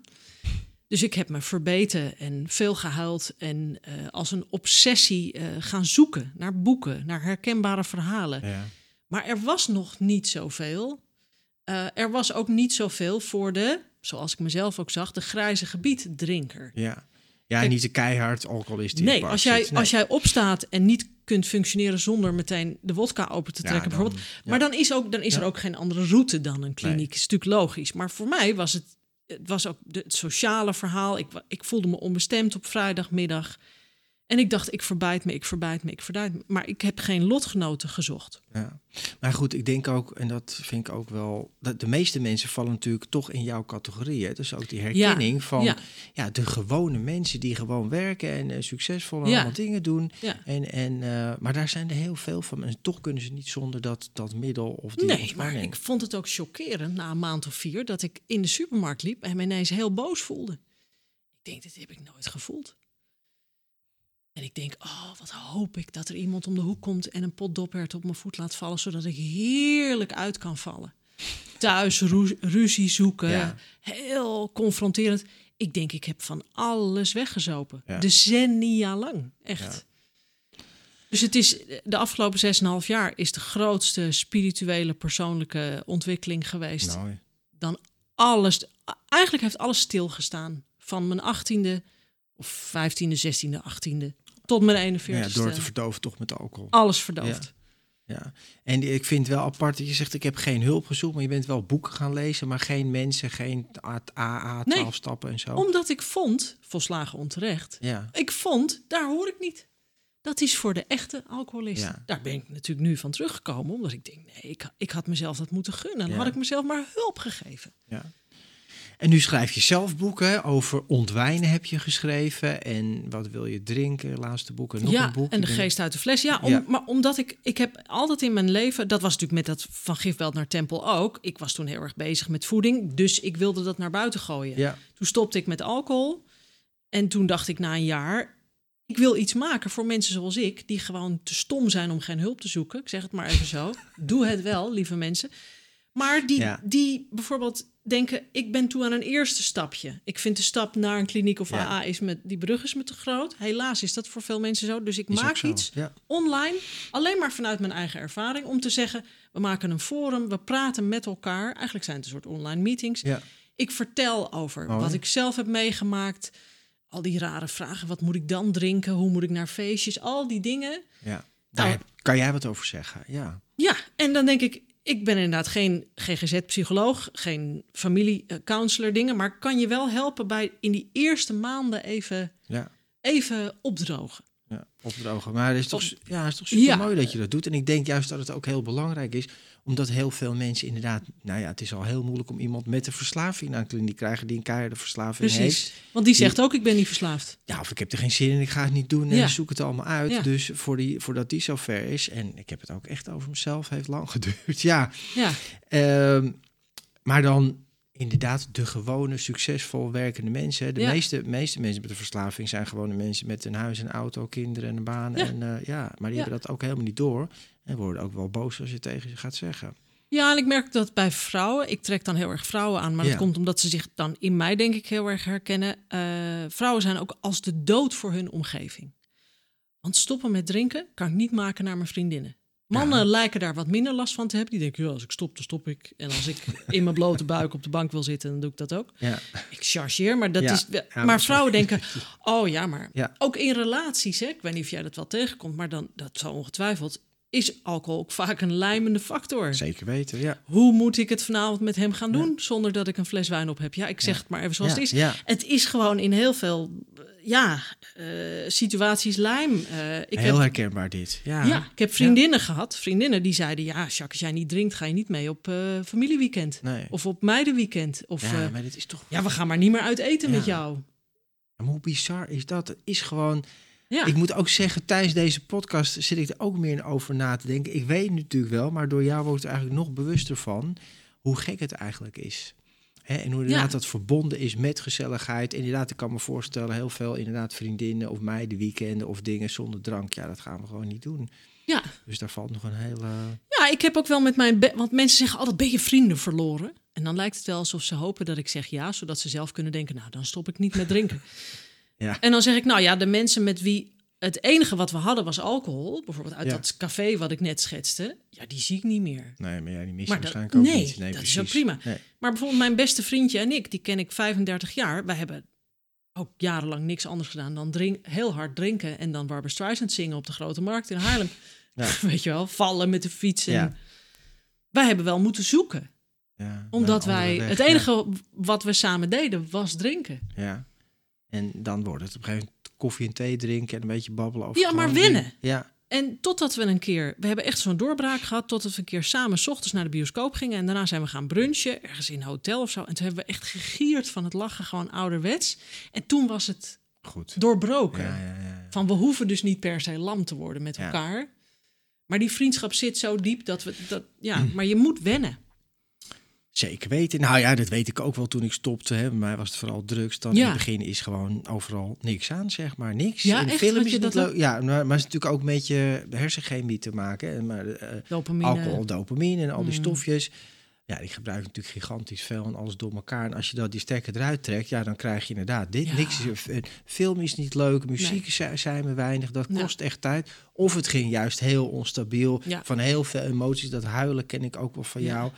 [SPEAKER 2] Dus ik heb me verbeten en veel gehuild en eh, als een obsessie eh, gaan zoeken naar boeken, naar herkenbare verhalen.
[SPEAKER 1] Ja.
[SPEAKER 2] Maar er was nog niet zoveel. Eh, er was ook niet zoveel voor de, zoals ik mezelf ook zag, de grijze gebieddrinker.
[SPEAKER 1] Ja. Ja,
[SPEAKER 2] Kijk-
[SPEAKER 1] niet te keihard alcoholist de
[SPEAKER 2] Nee, als jij,
[SPEAKER 1] zit. Nee.
[SPEAKER 2] als jij opstaat en niet kunt functioneren zonder meteen de wodka open te
[SPEAKER 1] Ja,
[SPEAKER 2] trekken,
[SPEAKER 1] dan-
[SPEAKER 2] bijvoorbeeld.
[SPEAKER 1] ja.
[SPEAKER 2] Maar dan is, ook, dan is
[SPEAKER 1] Ja.
[SPEAKER 2] er ook geen andere route dan een kliniek.
[SPEAKER 1] Nee.
[SPEAKER 2] is natuurlijk logisch. Maar voor mij was het, het was ook de, het sociale verhaal. Ik, ik voelde me onbestemd op vrijdagmiddag. En ik dacht, ik verbijt me, ik verbijt me, ik verbijt me. Maar ik heb geen lotgenoten gezocht.
[SPEAKER 1] Ja. Maar goed, ik denk ook, en dat vind ik ook wel, dat de meeste mensen vallen natuurlijk toch in jouw categorie. Hè? Dus ook die herkenning van
[SPEAKER 2] ja.
[SPEAKER 1] ja. de gewone mensen die gewoon werken en eh, succesvol
[SPEAKER 2] Ja.
[SPEAKER 1] allemaal dingen doen.
[SPEAKER 2] Ja.
[SPEAKER 1] En, en, eh, maar daar zijn er heel veel van. En toch kunnen ze niet zonder dat, dat middel of die
[SPEAKER 2] Nee, maar ik vond het ook chockerend na een maand of vier dat ik in de supermarkt liep en me ineens heel boos voelde. Ik denk, dit heb ik nooit gevoeld. En ik denk, oh, wat hoop ik dat er iemand om de hoek komt en een pot dophert op mijn voet laat vallen, zodat ik heerlijk uit kan vallen. Thuis ru- ruzie zoeken,
[SPEAKER 1] Ja.
[SPEAKER 2] heel confronterend. Ik denk, ik heb van alles weggezopen.
[SPEAKER 1] Ja.
[SPEAKER 2] Decennia lang, echt. Dus het is de afgelopen 6,5 jaar is de grootste spirituele persoonlijke ontwikkeling geweest.
[SPEAKER 1] Nou,
[SPEAKER 2] Dan alles, eigenlijk heeft alles stilgestaan. Van mijn 18e of 15e, 16e, 18e tot mijn 41e.
[SPEAKER 1] ja, door te verdoven toch met alcohol.
[SPEAKER 2] alles verdoofd.
[SPEAKER 1] Ja. En ik vind wel apart dat je zegt, ik heb geen hulp gezocht, maar je bent wel boeken gaan lezen, maar geen mensen, geen AA, 12
[SPEAKER 2] Nee.
[SPEAKER 1] stappen en zo.
[SPEAKER 2] Omdat ik vond, volslagen onterecht,
[SPEAKER 1] Ja,
[SPEAKER 2] ik vond, daar hoor ik niet. Dat is voor de echte alcoholisten.
[SPEAKER 1] Ja.
[SPEAKER 2] Daar ben ik natuurlijk nu van teruggekomen. Omdat ik denk, nee, ik, ik had mezelf dat moeten gunnen. Dan had ik mezelf maar hulp gegeven.
[SPEAKER 1] ja. En nu schrijf je zelf boeken. Over ontwijnen heb je geschreven. En wat wil je drinken? Laatste boek en nog
[SPEAKER 2] ja,
[SPEAKER 1] een boek.
[SPEAKER 2] en de geest uit de fles. Ja, om,
[SPEAKER 1] Ja.
[SPEAKER 2] maar omdat ik, ik heb altijd in mijn leven, dat was natuurlijk met dat van Gifveld naar Tempel ook. Ik was toen heel erg bezig met voeding, dus ik wilde dat naar buiten gooien.
[SPEAKER 1] Ja,
[SPEAKER 2] Toen stopte ik met alcohol en toen dacht ik na een jaar, ik wil iets maken voor mensen zoals ik, die gewoon te stom zijn om geen hulp te zoeken. Ik zeg het maar even zo. Doe het wel, lieve mensen. Maar die,
[SPEAKER 1] Ja.
[SPEAKER 2] die bijvoorbeeld denken, ik ben toe aan een eerste stapje. Ik vind de stap naar een kliniek of
[SPEAKER 1] Ja.
[SPEAKER 2] AA is met die brug is me te groot. Helaas is dat voor veel mensen zo. Dus ik
[SPEAKER 1] Is
[SPEAKER 2] maak iets
[SPEAKER 1] ja.
[SPEAKER 2] online, alleen maar vanuit mijn eigen ervaring, om te zeggen, we maken een forum, we praten met elkaar. Eigenlijk zijn het een soort online meetings.
[SPEAKER 1] Ja.
[SPEAKER 2] Ik vertel over wat ik zelf heb meegemaakt. Al die rare vragen, wat moet ik dan drinken? Hoe moet ik naar feestjes? Al die dingen.
[SPEAKER 1] Ja. Daar
[SPEAKER 2] Nou.
[SPEAKER 1] heb- kan jij wat over zeggen? Ja.
[SPEAKER 2] Ja, en dan denk ik, ik ben inderdaad geen GGZ-psycholoog, geen familie-counselor dingen, maar kan je wel helpen bij in die eerste maanden even,
[SPEAKER 1] Ja.
[SPEAKER 2] even opdrogen.
[SPEAKER 1] Ja, opdrogen. Maar het is toch,
[SPEAKER 2] Op-
[SPEAKER 1] ja, het is toch super
[SPEAKER 2] Ja.
[SPEAKER 1] mooi dat je dat doet. En ik denk juist dat het ook heel belangrijk is, omdat heel veel mensen inderdaad, nou ja, het is al heel moeilijk om iemand met een verslaving naar een kliniek te krijgen die een keiharde verslaving heeft.
[SPEAKER 2] Precies. Want die zegt ook, ik ben niet verslaafd.
[SPEAKER 1] Ja, of ik heb er geen zin in, ik ga het niet doen en
[SPEAKER 2] Ja.
[SPEAKER 1] zoek het allemaal uit.
[SPEAKER 2] Ja.
[SPEAKER 1] Dus voor die, voordat die zo ver is, en ik heb het ook echt over mezelf, heeft lang geduurd. Ja,
[SPEAKER 2] Ja,
[SPEAKER 1] Ehm, maar dan inderdaad de gewone, succesvol werkende mensen. De
[SPEAKER 2] Ja.
[SPEAKER 1] meeste, meeste mensen met een verslaving zijn gewone mensen met een huis, een auto, kinderen en een baan.
[SPEAKER 2] Ja.
[SPEAKER 1] En, eh, ja, maar die
[SPEAKER 2] Ja.
[SPEAKER 1] hebben dat ook helemaal niet door. En worden ook wel boos als je tegen ze gaat zeggen.
[SPEAKER 2] Ja, en ik merk dat bij vrouwen, ik trek dan heel erg vrouwen aan, maar dat komt omdat ze zich dan in mij denk ik heel erg herkennen. Eh, vrouwen zijn ook als de dood voor hun omgeving. Want stoppen met drinken kan ik niet maken naar mijn vriendinnen. Mannen
[SPEAKER 1] Ja.
[SPEAKER 2] lijken daar wat minder last van te hebben. Die denken, ja, als ik stop, dan stop ik. En als ik in mijn blote buik op de bank wil zitten, dan doe ik dat ook.
[SPEAKER 1] Ja,
[SPEAKER 2] Ik chargeer, maar dat
[SPEAKER 1] Ja.
[SPEAKER 2] is. Maar
[SPEAKER 1] maar-
[SPEAKER 2] vrouwen denken, oh ja, maar ook in relaties, hè, ik weet niet of jij dat wel tegenkomt, maar dan, dat zo ongetwijfeld, is alcohol ook vaak een lijmende factor.
[SPEAKER 1] zeker weten. Ja.
[SPEAKER 2] Hoe moet ik het vanavond met hem gaan doen zonder dat ik een fles wijn op heb? Ja, ik zeg het maar even zoals
[SPEAKER 1] Ja,
[SPEAKER 2] het is. Het is gewoon in heel veel ja, eh, situaties lijm. Eh, ik
[SPEAKER 1] Heel
[SPEAKER 2] heb,
[SPEAKER 1] herkenbaar dit. Ja,
[SPEAKER 2] ja, ik heb vriendinnen gehad, vriendinnen die zeiden... ja, Jacques, als jij niet drinkt, ga je niet mee op eh, familieweekend.
[SPEAKER 1] Nee.
[SPEAKER 2] Of op meidenweekend. Of
[SPEAKER 1] ja, maar dit is toch...
[SPEAKER 2] ja, we gaan maar niet meer uit eten met jou.
[SPEAKER 1] Maar hoe bizar is dat? Het is gewoon...
[SPEAKER 2] Ja,
[SPEAKER 1] Ik moet ook zeggen, tijdens deze podcast zit ik er ook meer over na te denken. Ik weet natuurlijk wel, maar door jou word ik er eigenlijk nog bewuster van hoe gek het eigenlijk is. Hè, en hoe inderdaad
[SPEAKER 2] Ja.
[SPEAKER 1] dat verbonden is met gezelligheid. Inderdaad, ik kan me voorstellen, heel veel inderdaad vriendinnen of meiden weekenden of dingen zonder drank. Ja, dat gaan we gewoon niet doen.
[SPEAKER 2] ja.
[SPEAKER 1] Dus daar valt nog een hele...
[SPEAKER 2] ja, ik heb ook wel met mijn... Want mensen zeggen altijd, ben je vrienden verloren? En dan lijkt het wel alsof ze hopen dat ik zeg ja... zodat ze zelf kunnen denken, nou, dan stop ik niet met drinken.
[SPEAKER 1] Ja.
[SPEAKER 2] En dan zeg ik, nou ja, de mensen met wie het enige wat we hadden was alcohol, bijvoorbeeld uit
[SPEAKER 1] Ja.
[SPEAKER 2] dat café wat ik net schetste, ja, die zie ik niet meer.
[SPEAKER 1] Nee, maar jij die
[SPEAKER 2] Maar
[SPEAKER 1] je
[SPEAKER 2] dat-
[SPEAKER 1] waarschijnlijk ook
[SPEAKER 2] nee,
[SPEAKER 1] niet. Nee,
[SPEAKER 2] dat is ook prima.
[SPEAKER 1] Nee.
[SPEAKER 2] Maar bijvoorbeeld mijn beste vriendje en ik, die ken ik 35 jaar. Wij hebben ook jarenlang niks anders gedaan dan drink, heel hard drinken en dan Barbara Streisand zingen op de Grote Markt in Haarlem.
[SPEAKER 1] Ja.
[SPEAKER 2] Weet je wel, vallen met de fiets. En
[SPEAKER 1] Ja.
[SPEAKER 2] Wij hebben wel moeten zoeken,
[SPEAKER 1] Ja,
[SPEAKER 2] omdat
[SPEAKER 1] naar een
[SPEAKER 2] wij,
[SPEAKER 1] weg,
[SPEAKER 2] het enige wat we samen deden was drinken.
[SPEAKER 1] Ja. En dan wordt het op een gegeven moment koffie en thee drinken en een beetje babbelen over
[SPEAKER 2] Ja, maar winnen.
[SPEAKER 1] Ja,
[SPEAKER 2] En totdat we een keer, we hebben echt zo'n doorbraak gehad, totdat we een keer samen 's ochtends naar de bioscoop gingen. En daarna zijn we gaan brunchen, ergens in een hotel of zo. En toen hebben we echt gegierd van het lachen, gewoon ouderwets. En toen was het
[SPEAKER 1] goed.
[SPEAKER 2] doorbroken.
[SPEAKER 1] Ja, ja, ja.
[SPEAKER 2] Van we hoeven dus niet per se lam te worden met elkaar. Maar die vriendschap zit zo diep dat we, dat, ja,
[SPEAKER 1] Hm.
[SPEAKER 2] maar je moet wennen.
[SPEAKER 1] Zeker weten. Nou ja, dat weet ik ook wel toen ik stopte. Hè. Bij mij was het vooral drugs. Dan
[SPEAKER 2] Ja.
[SPEAKER 1] in het begin is gewoon overal niks aan, zeg maar. Niks.
[SPEAKER 2] Ja,
[SPEAKER 1] in
[SPEAKER 2] echt?
[SPEAKER 1] film is het
[SPEAKER 2] dat
[SPEAKER 1] leuk. Ja, maar, maar het is natuurlijk ook met je hersenchemie te maken. hè. Maar eh,
[SPEAKER 2] Dopamine.
[SPEAKER 1] alcohol, dopamine en al die
[SPEAKER 2] Mm.
[SPEAKER 1] stofjes. Ja, die gebruiken natuurlijk gigantisch veel en alles door elkaar. En als je dat die stekker eruit trekt, ja, dan krijg je inderdaad dit.
[SPEAKER 2] Ja.
[SPEAKER 1] Niks is, eh, film is niet leuk, muziek
[SPEAKER 2] Nee.
[SPEAKER 1] zijn, we weinig. Dat
[SPEAKER 2] Ja.
[SPEAKER 1] kost echt tijd. Of het ging juist heel onstabiel.
[SPEAKER 2] Ja.
[SPEAKER 1] Van heel veel emoties. Dat huilen ken ik ook wel van
[SPEAKER 2] Ja.
[SPEAKER 1] jou.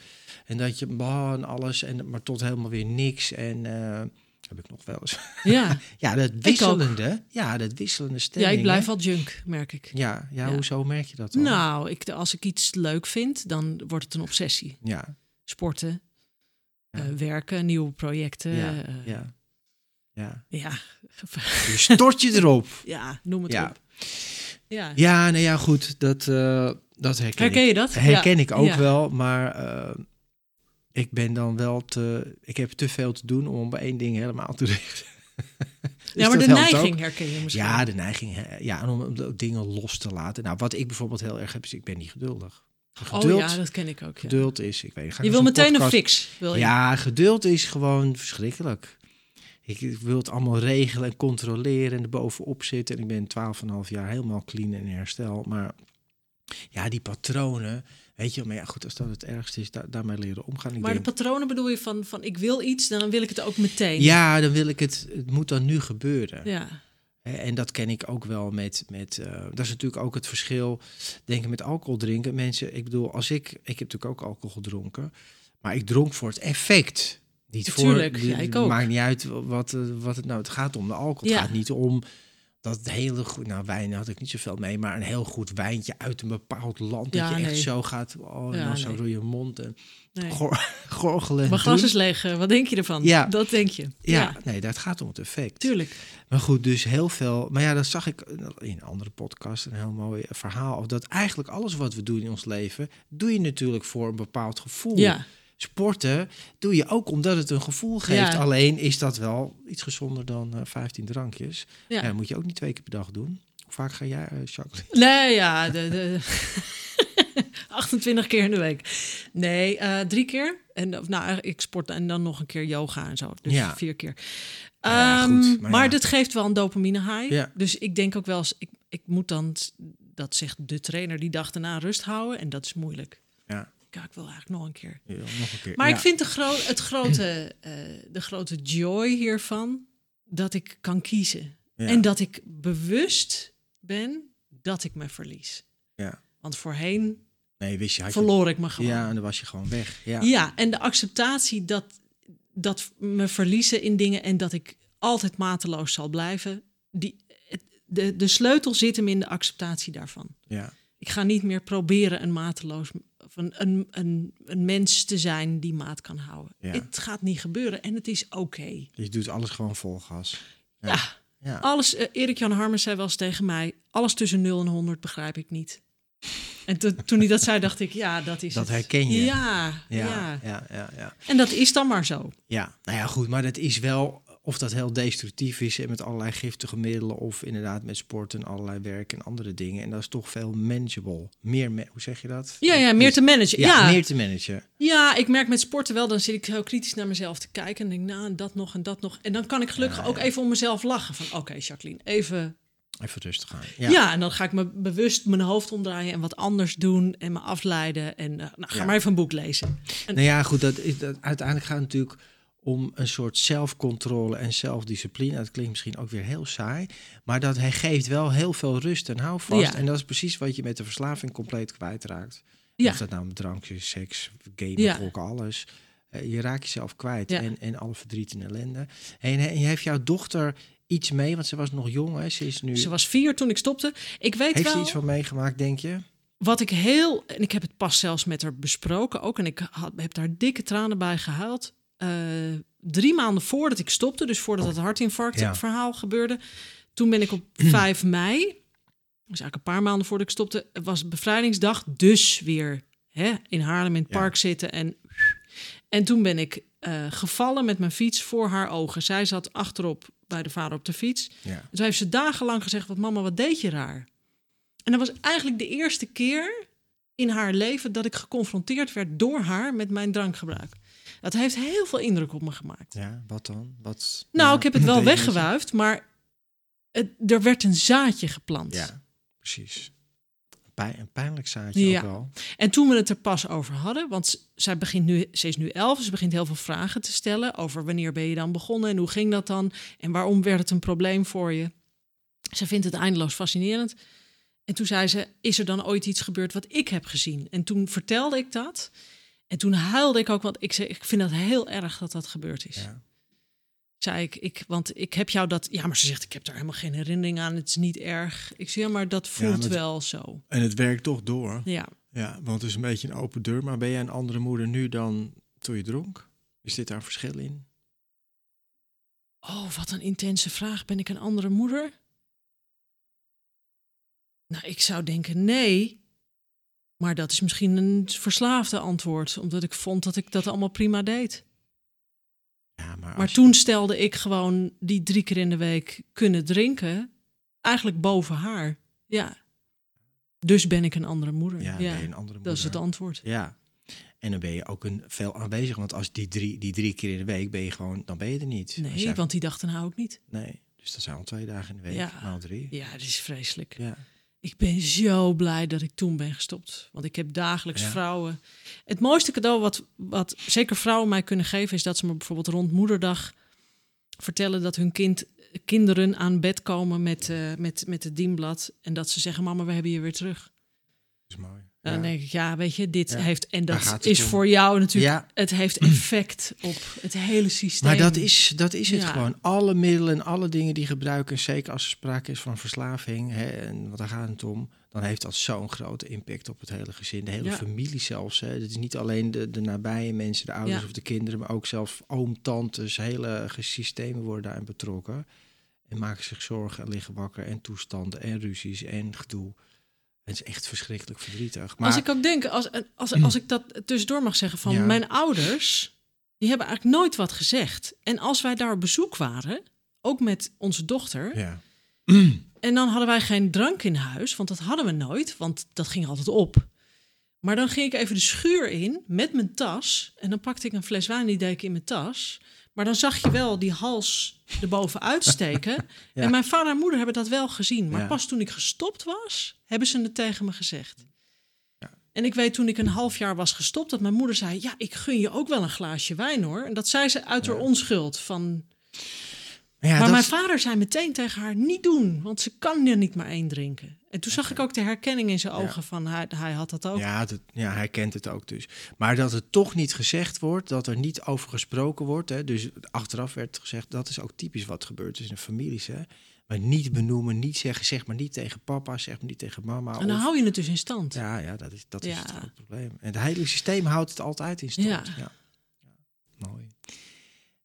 [SPEAKER 1] En dat je, bah, en alles, en, maar tot helemaal weer niks. En eh, heb ik nog wel eens.
[SPEAKER 2] Ja.
[SPEAKER 1] ja, dat wisselende. Ja, dat wisselende
[SPEAKER 2] ja,
[SPEAKER 1] stemming.
[SPEAKER 2] ik blijf
[SPEAKER 1] hè.
[SPEAKER 2] wel junk, merk ik.
[SPEAKER 1] Ja, ja,
[SPEAKER 2] Ja.
[SPEAKER 1] hoezo merk je dat dan?
[SPEAKER 2] Nou, ik, als ik iets leuk vind, dan wordt het een obsessie.
[SPEAKER 1] Ja,
[SPEAKER 2] Sporten,
[SPEAKER 1] Ja.
[SPEAKER 2] eh, werken, nieuwe projecten.
[SPEAKER 1] ja,
[SPEAKER 2] eh,
[SPEAKER 1] ja. Ja,
[SPEAKER 2] ja.
[SPEAKER 1] je stort je erop.
[SPEAKER 2] ja, noem het
[SPEAKER 1] Ja.
[SPEAKER 2] op. Ja.
[SPEAKER 1] Ja, nou ja, goed, dat, eh, dat herken,
[SPEAKER 2] Herken
[SPEAKER 1] ik.
[SPEAKER 2] je dat?
[SPEAKER 1] Herken ik ook wel, maar ik ben dan wel te... Ik heb te veel te doen om bij één ding helemaal te richten. Dus
[SPEAKER 2] Ja, maar
[SPEAKER 1] dat
[SPEAKER 2] de neiging
[SPEAKER 1] ook.
[SPEAKER 2] herken je misschien.
[SPEAKER 1] Ja, de neiging. Ja, en om dingen los te laten. Nou, wat ik bijvoorbeeld heel erg heb, is ik ben niet geduldig.
[SPEAKER 2] Oh
[SPEAKER 1] Geduld,
[SPEAKER 2] ja, dat ken ik ook. Ja.
[SPEAKER 1] geduld is... Ik weet, ga
[SPEAKER 2] Je wil meteen
[SPEAKER 1] podcast-
[SPEAKER 2] een fix. Wil je?
[SPEAKER 1] Ja, geduld is gewoon verschrikkelijk. Ik, ik wil het allemaal regelen en controleren en er bovenop zitten. En ik ben 12,5 jaar helemaal clean en herstel. Maar ja, die patronen. Weet je, maar ja, goed, als dat het ergste is, daar, daarmee leren omgaan. Ik
[SPEAKER 2] Maar de patronen bedoel je van, van ik wil iets, dan wil ik het ook meteen.
[SPEAKER 1] ja, dan wil ik het, het moet dan nu gebeuren.
[SPEAKER 2] Ja,
[SPEAKER 1] En dat ken ik ook wel met, met eh, dat is natuurlijk ook het verschil, denk ik, met alcohol drinken. Mensen, ik bedoel, als ik, ik heb natuurlijk ook alcohol gedronken, maar ik dronk voor het effect. Niet voor,
[SPEAKER 2] ja, ik
[SPEAKER 1] het
[SPEAKER 2] ook.
[SPEAKER 1] maakt niet uit wat, wat het nou, het gaat om de alcohol.
[SPEAKER 2] Ja.
[SPEAKER 1] Het gaat niet om dat hele goed, nou wijn had ik niet zoveel mee, maar een heel goed wijntje uit een bepaald land.
[SPEAKER 2] Ja,
[SPEAKER 1] dat je echt zo gaat, oh,
[SPEAKER 2] Ja,
[SPEAKER 1] zo
[SPEAKER 2] nee.
[SPEAKER 1] door je mond en
[SPEAKER 2] nee.
[SPEAKER 1] gor- gorgelen. en
[SPEAKER 2] Mijn glas is leeg. eh, Wat denk je ervan?
[SPEAKER 1] Ja.
[SPEAKER 2] Dat denk je.
[SPEAKER 1] Ja,
[SPEAKER 2] ja.
[SPEAKER 1] nee, dat gaat om het effect.
[SPEAKER 2] tuurlijk.
[SPEAKER 1] Maar goed, dus heel veel. Maar ja, dat zag ik in een andere podcast, een heel mooi verhaal. Of dat eigenlijk alles wat we doen in ons leven, doe je natuurlijk voor een bepaald gevoel.
[SPEAKER 2] Ja,
[SPEAKER 1] Sporten doe je ook omdat het een gevoel geeft.
[SPEAKER 2] Ja.
[SPEAKER 1] Alleen is dat wel iets gezonder dan eh 15 drankjes.
[SPEAKER 2] ja.
[SPEAKER 1] Ja. dat moet je ook niet twee keer per dag doen. Hoe vaak ga jij, eh Jacques?
[SPEAKER 2] Nee, ja. De, de 28 keer in de week. Nee, eh, drie keer. En, of, nou, ik sport en dan nog een keer yoga en zo. Dus
[SPEAKER 1] Ja.
[SPEAKER 2] vier keer.
[SPEAKER 1] Ja,
[SPEAKER 2] Ehm,
[SPEAKER 1] goed, maar
[SPEAKER 2] dit geeft wel een dopamine high.
[SPEAKER 1] Ja.
[SPEAKER 2] Dus ik denk ook wel eens, ik, ik moet dan, dat zegt de trainer, die dag daarna rust houden. En dat is moeilijk.
[SPEAKER 1] Ja,
[SPEAKER 2] Ja, ik wil eigenlijk nog een keer.
[SPEAKER 1] ja, nog een keer.
[SPEAKER 2] Maar
[SPEAKER 1] Ja.
[SPEAKER 2] ik vind de, gro het grote, eh, de grote joy hiervan dat ik kan kiezen.
[SPEAKER 1] Ja.
[SPEAKER 2] En dat ik bewust ben dat ik me verlies.
[SPEAKER 1] Ja.
[SPEAKER 2] Want voorheen
[SPEAKER 1] Nee, wist je, had je...
[SPEAKER 2] verloor ik me gewoon.
[SPEAKER 1] Ja, en dan was je gewoon weg. Ja,
[SPEAKER 2] Ja, en de acceptatie dat, dat me verliezen in dingen en dat ik altijd mateloos zal blijven, die, de, de sleutel zit hem in de acceptatie daarvan.
[SPEAKER 1] ja.
[SPEAKER 2] Ik ga niet meer proberen een mateloos, of een, een, een, een mens te zijn die maat kan houden.
[SPEAKER 1] Ja.
[SPEAKER 2] Het gaat niet gebeuren en het is oké.
[SPEAKER 1] Je doet alles gewoon vol gas.
[SPEAKER 2] Ja.
[SPEAKER 1] Ja.
[SPEAKER 2] alles. eh, Erik Jan Harmens zei wel eens tegen mij: alles tussen 0 en 100 begrijp ik niet. En to- toen hij dat zei, dacht ik: ja, dat is
[SPEAKER 1] Dat
[SPEAKER 2] het.
[SPEAKER 1] herken je.
[SPEAKER 2] Ja, ja,
[SPEAKER 1] Ja, ja, ja, ja.
[SPEAKER 2] En dat is dan maar zo.
[SPEAKER 1] Ja, nou ja, goed, maar dat is wel of dat heel destructief is en met allerlei giftige middelen of inderdaad met sport en allerlei werk en andere dingen. En dat is toch veel manageable. Meer, ma- hoe zeg je dat?
[SPEAKER 2] Ja, ja, meer te managen.
[SPEAKER 1] Ja,
[SPEAKER 2] Ja,
[SPEAKER 1] meer te managen.
[SPEAKER 2] ja, ik merk met sporten wel, dan zit ik heel kritisch naar mezelf te kijken en denk, nou, en dat nog en dat nog. En dan kan ik gelukkig ook even om mezelf lachen van, oké, Jacqueline, even.
[SPEAKER 1] Even rustig aan.
[SPEAKER 2] Ja.
[SPEAKER 1] Ja,
[SPEAKER 2] en dan ga ik me bewust mijn hoofd omdraaien en wat anders doen en me afleiden. En eh, nou, ga
[SPEAKER 1] Ja.
[SPEAKER 2] maar even een boek lezen.
[SPEAKER 1] Nou ja, goed, dat is, dat, uiteindelijk gaat natuurlijk om een soort zelfcontrole en zelfdiscipline. Dat klinkt misschien ook weer heel saai, maar dat hij geeft wel heel veel rust en houvast.
[SPEAKER 2] Ja.
[SPEAKER 1] En dat is precies wat je met de verslaving compleet kwijtraakt.
[SPEAKER 2] Ja.
[SPEAKER 1] Of dat nou met drankjes, seks, gamen,
[SPEAKER 2] Ja.
[SPEAKER 1] gokken, alles. Eh, je raakt jezelf kwijt
[SPEAKER 2] Ja.
[SPEAKER 1] en, en alle verdriet en ellende. En, en heeft jouw dochter iets mee, want ze was nog jong, hè? Ze is nu...
[SPEAKER 2] Ze was vier toen ik stopte. Ik weet
[SPEAKER 1] heeft
[SPEAKER 2] wel...
[SPEAKER 1] ze iets van meegemaakt, denk je?
[SPEAKER 2] Wat ik heel, en ik heb het pas zelfs met haar besproken ook, en ik had, heb daar dikke tranen bij gehuild. Eh, drie maanden voordat ik stopte, dus voordat het hartinfarct
[SPEAKER 1] Ja.
[SPEAKER 2] verhaal gebeurde, toen ben ik op 5 mei, dus eigenlijk een paar maanden voordat ik stopte, was bevrijdingsdag, dus weer hè, in Haarlem in het
[SPEAKER 1] Ja.
[SPEAKER 2] park zitten en en toen ben ik eh, gevallen met mijn fiets voor haar ogen. Zij zat achterop bij de vader op de fiets.
[SPEAKER 1] Ja.
[SPEAKER 2] Dus heeft ze dagenlang gezegd: wat mama, wat deed je raar? En dat was eigenlijk de eerste keer in haar leven dat ik geconfronteerd werd door haar met mijn drankgebruik. Dat heeft heel veel indruk op me gemaakt.
[SPEAKER 1] Ja, wat dan? Wat,
[SPEAKER 2] Nou,
[SPEAKER 1] ja,
[SPEAKER 2] ik heb het wel weggewuifd, maar het, er werd een zaadje geplant.
[SPEAKER 1] Ja, precies. Pijn, een pijnlijk zaadje
[SPEAKER 2] Ja.
[SPEAKER 1] ook wel.
[SPEAKER 2] En toen we het er pas over hadden, want zij begint nu, ze is nu elf, ze begint heel veel vragen te stellen over wanneer ben je dan begonnen en hoe ging dat dan en waarom werd het een probleem voor je. Ze vindt het eindeloos fascinerend. En toen zei ze, is er dan ooit iets gebeurd wat ik heb gezien? En toen vertelde ik dat. En toen huilde ik ook, want ik zei, ik vind dat heel erg dat dat gebeurd is.
[SPEAKER 1] Ja.
[SPEAKER 2] Zei ik, ik, want ik heb jou dat, ja, maar ze zegt, ik heb daar helemaal geen herinnering aan, het is niet erg. Ik zei, ja, maar dat voelt
[SPEAKER 1] maar-
[SPEAKER 2] wel zo.
[SPEAKER 1] En het werkt toch door.
[SPEAKER 2] Ja.
[SPEAKER 1] Ja, want het is een beetje een open deur. Maar ben jij een andere moeder nu dan toen je dronk? Is dit daar een verschil in?
[SPEAKER 2] Oh, wat een intense vraag. Ben ik een andere moeder? Nou, ik zou denken nee. Maar dat is misschien een verslaafde antwoord, omdat ik vond dat ik dat allemaal prima deed.
[SPEAKER 1] Ja, maar,
[SPEAKER 2] Maar
[SPEAKER 1] je-
[SPEAKER 2] toen stelde ik gewoon die drie keer in de week kunnen drinken, eigenlijk boven haar. Ja. Dus ben ik een andere moeder.
[SPEAKER 1] Ja, een andere moeder.
[SPEAKER 2] dat is het antwoord.
[SPEAKER 1] Ja. En dan ben je ook een veel aanwezig. Want als die drie, die drie keer in de week ben je gewoon, dan ben je er niet.
[SPEAKER 2] Nee,
[SPEAKER 1] jij-
[SPEAKER 2] want die dagen hou ik niet.
[SPEAKER 1] Nee, dus dat zijn al twee dagen in de week.
[SPEAKER 2] Ja.
[SPEAKER 1] Maal drie.
[SPEAKER 2] Ja, dat is vreselijk.
[SPEAKER 1] Ja.
[SPEAKER 2] Ik ben zo blij dat ik toen ben gestopt. Want ik heb dagelijks
[SPEAKER 1] Ja.
[SPEAKER 2] vrouwen. Het mooiste cadeau wat, wat zeker vrouwen mij kunnen geven, is dat ze me bijvoorbeeld rond moederdag vertellen dat hun kind, kinderen aan bed komen met, eh, met, met het dienblad. En dat ze zeggen: Mama, we hebben je weer terug.
[SPEAKER 1] is mooi.
[SPEAKER 2] Dan
[SPEAKER 1] Ja.
[SPEAKER 2] denk ik, ja, weet je, dit heeft. En dat is
[SPEAKER 1] om.
[SPEAKER 2] voor jou natuurlijk. Het heeft effect op het hele systeem.
[SPEAKER 1] Maar dat is, dat is het gewoon. Alle middelen en alle dingen die gebruiken, en zeker als er sprake is van verslaving, hè, en want daar gaat het om, dan heeft dat zo'n grote impact op het hele gezin, de hele
[SPEAKER 2] Ja.
[SPEAKER 1] familie zelfs. Hè. Het is niet alleen de, de nabije mensen, de ouders
[SPEAKER 2] Ja.
[SPEAKER 1] of de kinderen, maar ook zelfs oom, tantes, hele systemen worden daarin betrokken. En maken zich zorgen en liggen wakker en toestanden en ruzies en gedoe. Het is echt verschrikkelijk verdrietig. Maar
[SPEAKER 2] Als ik ook denk, als, als, als ik dat tussendoor mag zeggen, van
[SPEAKER 1] Ja.
[SPEAKER 2] mijn ouders, die hebben eigenlijk nooit wat gezegd. En als wij daar op bezoek waren, ook met onze dochter,
[SPEAKER 1] ja.
[SPEAKER 2] en dan hadden wij geen drank in huis, want dat hadden we nooit, want dat ging altijd op. Maar dan ging ik even de schuur in met mijn tas en dan pakte ik een fles wijn, die deed ik in mijn tas. Maar dan zag je wel die hals erboven uitsteken.
[SPEAKER 1] Ja.
[SPEAKER 2] En mijn vader en moeder hebben dat wel gezien. Maar
[SPEAKER 1] Ja.
[SPEAKER 2] pas toen ik gestopt was, hebben ze het tegen me gezegd.
[SPEAKER 1] Ja.
[SPEAKER 2] En ik weet toen ik een half jaar was gestopt, dat mijn moeder zei: Ja, ik gun je ook wel een glaasje wijn hoor. En dat zei ze uit haar onschuld. Van...
[SPEAKER 1] Ja,
[SPEAKER 2] maar
[SPEAKER 1] dat
[SPEAKER 2] mijn vader zei meteen tegen haar: Niet doen, want ze kan er niet maar één drinken. En toen zag ik ook de herkenning in zijn ogen van hij, hij had dat ook.
[SPEAKER 1] Ja, dat, ja, hij kent het ook dus. Maar dat het toch niet gezegd wordt, dat er niet over gesproken wordt. Hè, dus achteraf werd gezegd, dat is ook typisch wat gebeurt is in families. Hè. Maar niet benoemen, niet zeggen, zeg maar niet tegen papa, zeg maar niet tegen mama.
[SPEAKER 2] En dan
[SPEAKER 1] of-
[SPEAKER 2] hou je het dus in stand.
[SPEAKER 1] ja, ja, dat is, dat is het grote probleem. En het hele systeem houdt het altijd in stand. Ja.
[SPEAKER 2] Ja.
[SPEAKER 1] Mooi.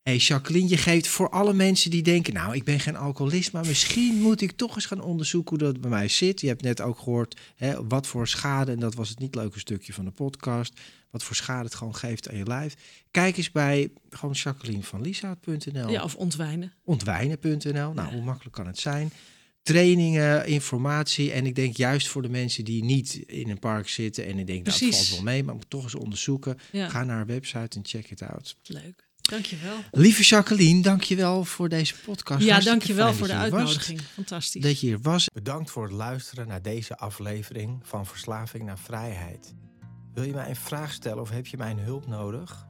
[SPEAKER 1] Hey Jacqueline, je geeft voor alle mensen die denken... nou, ik ben geen alcoholist, maar misschien moet ik toch eens gaan onderzoeken... hoe dat bij mij zit. Je hebt net ook gehoord hè, wat voor schade... en dat was het niet leuke stukje van de podcast... wat voor schade het gewoon geeft aan je lijf. Kijk eens bij gewoon Jacqueline van Lieshout.nl
[SPEAKER 2] Ja, of ontwijnen.
[SPEAKER 1] ontwijnen.nl. Nou,
[SPEAKER 2] Ja.
[SPEAKER 1] hoe makkelijk kan het zijn? Trainingen, informatie. En ik denk juist voor de mensen die niet in een park zitten... en ik denk, nou, het
[SPEAKER 2] Precies.
[SPEAKER 1] valt wel mee... maar moet toch eens onderzoeken.
[SPEAKER 2] Ja,
[SPEAKER 1] Ga naar haar website en check it out.
[SPEAKER 2] leuk. Dankjewel.
[SPEAKER 1] Lieve Jacqueline, dankjewel voor deze podcast.
[SPEAKER 2] Ja,
[SPEAKER 1] Hartstikke
[SPEAKER 2] dankjewel voor de
[SPEAKER 1] was.
[SPEAKER 2] uitnodiging. Fantastisch.
[SPEAKER 1] Dat je hier was. Bedankt voor het luisteren naar deze aflevering van Verslaving naar Vrijheid. Wil je mij een vraag stellen of heb je mijn hulp nodig?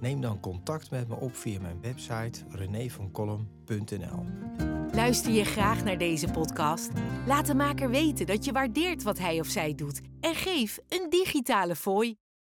[SPEAKER 1] Neem dan contact met me op via mijn website renévancolum.nl.
[SPEAKER 3] Luister je graag naar deze podcast? Laat de maker weten dat je waardeert wat hij of zij doet en geef een digitale fooi.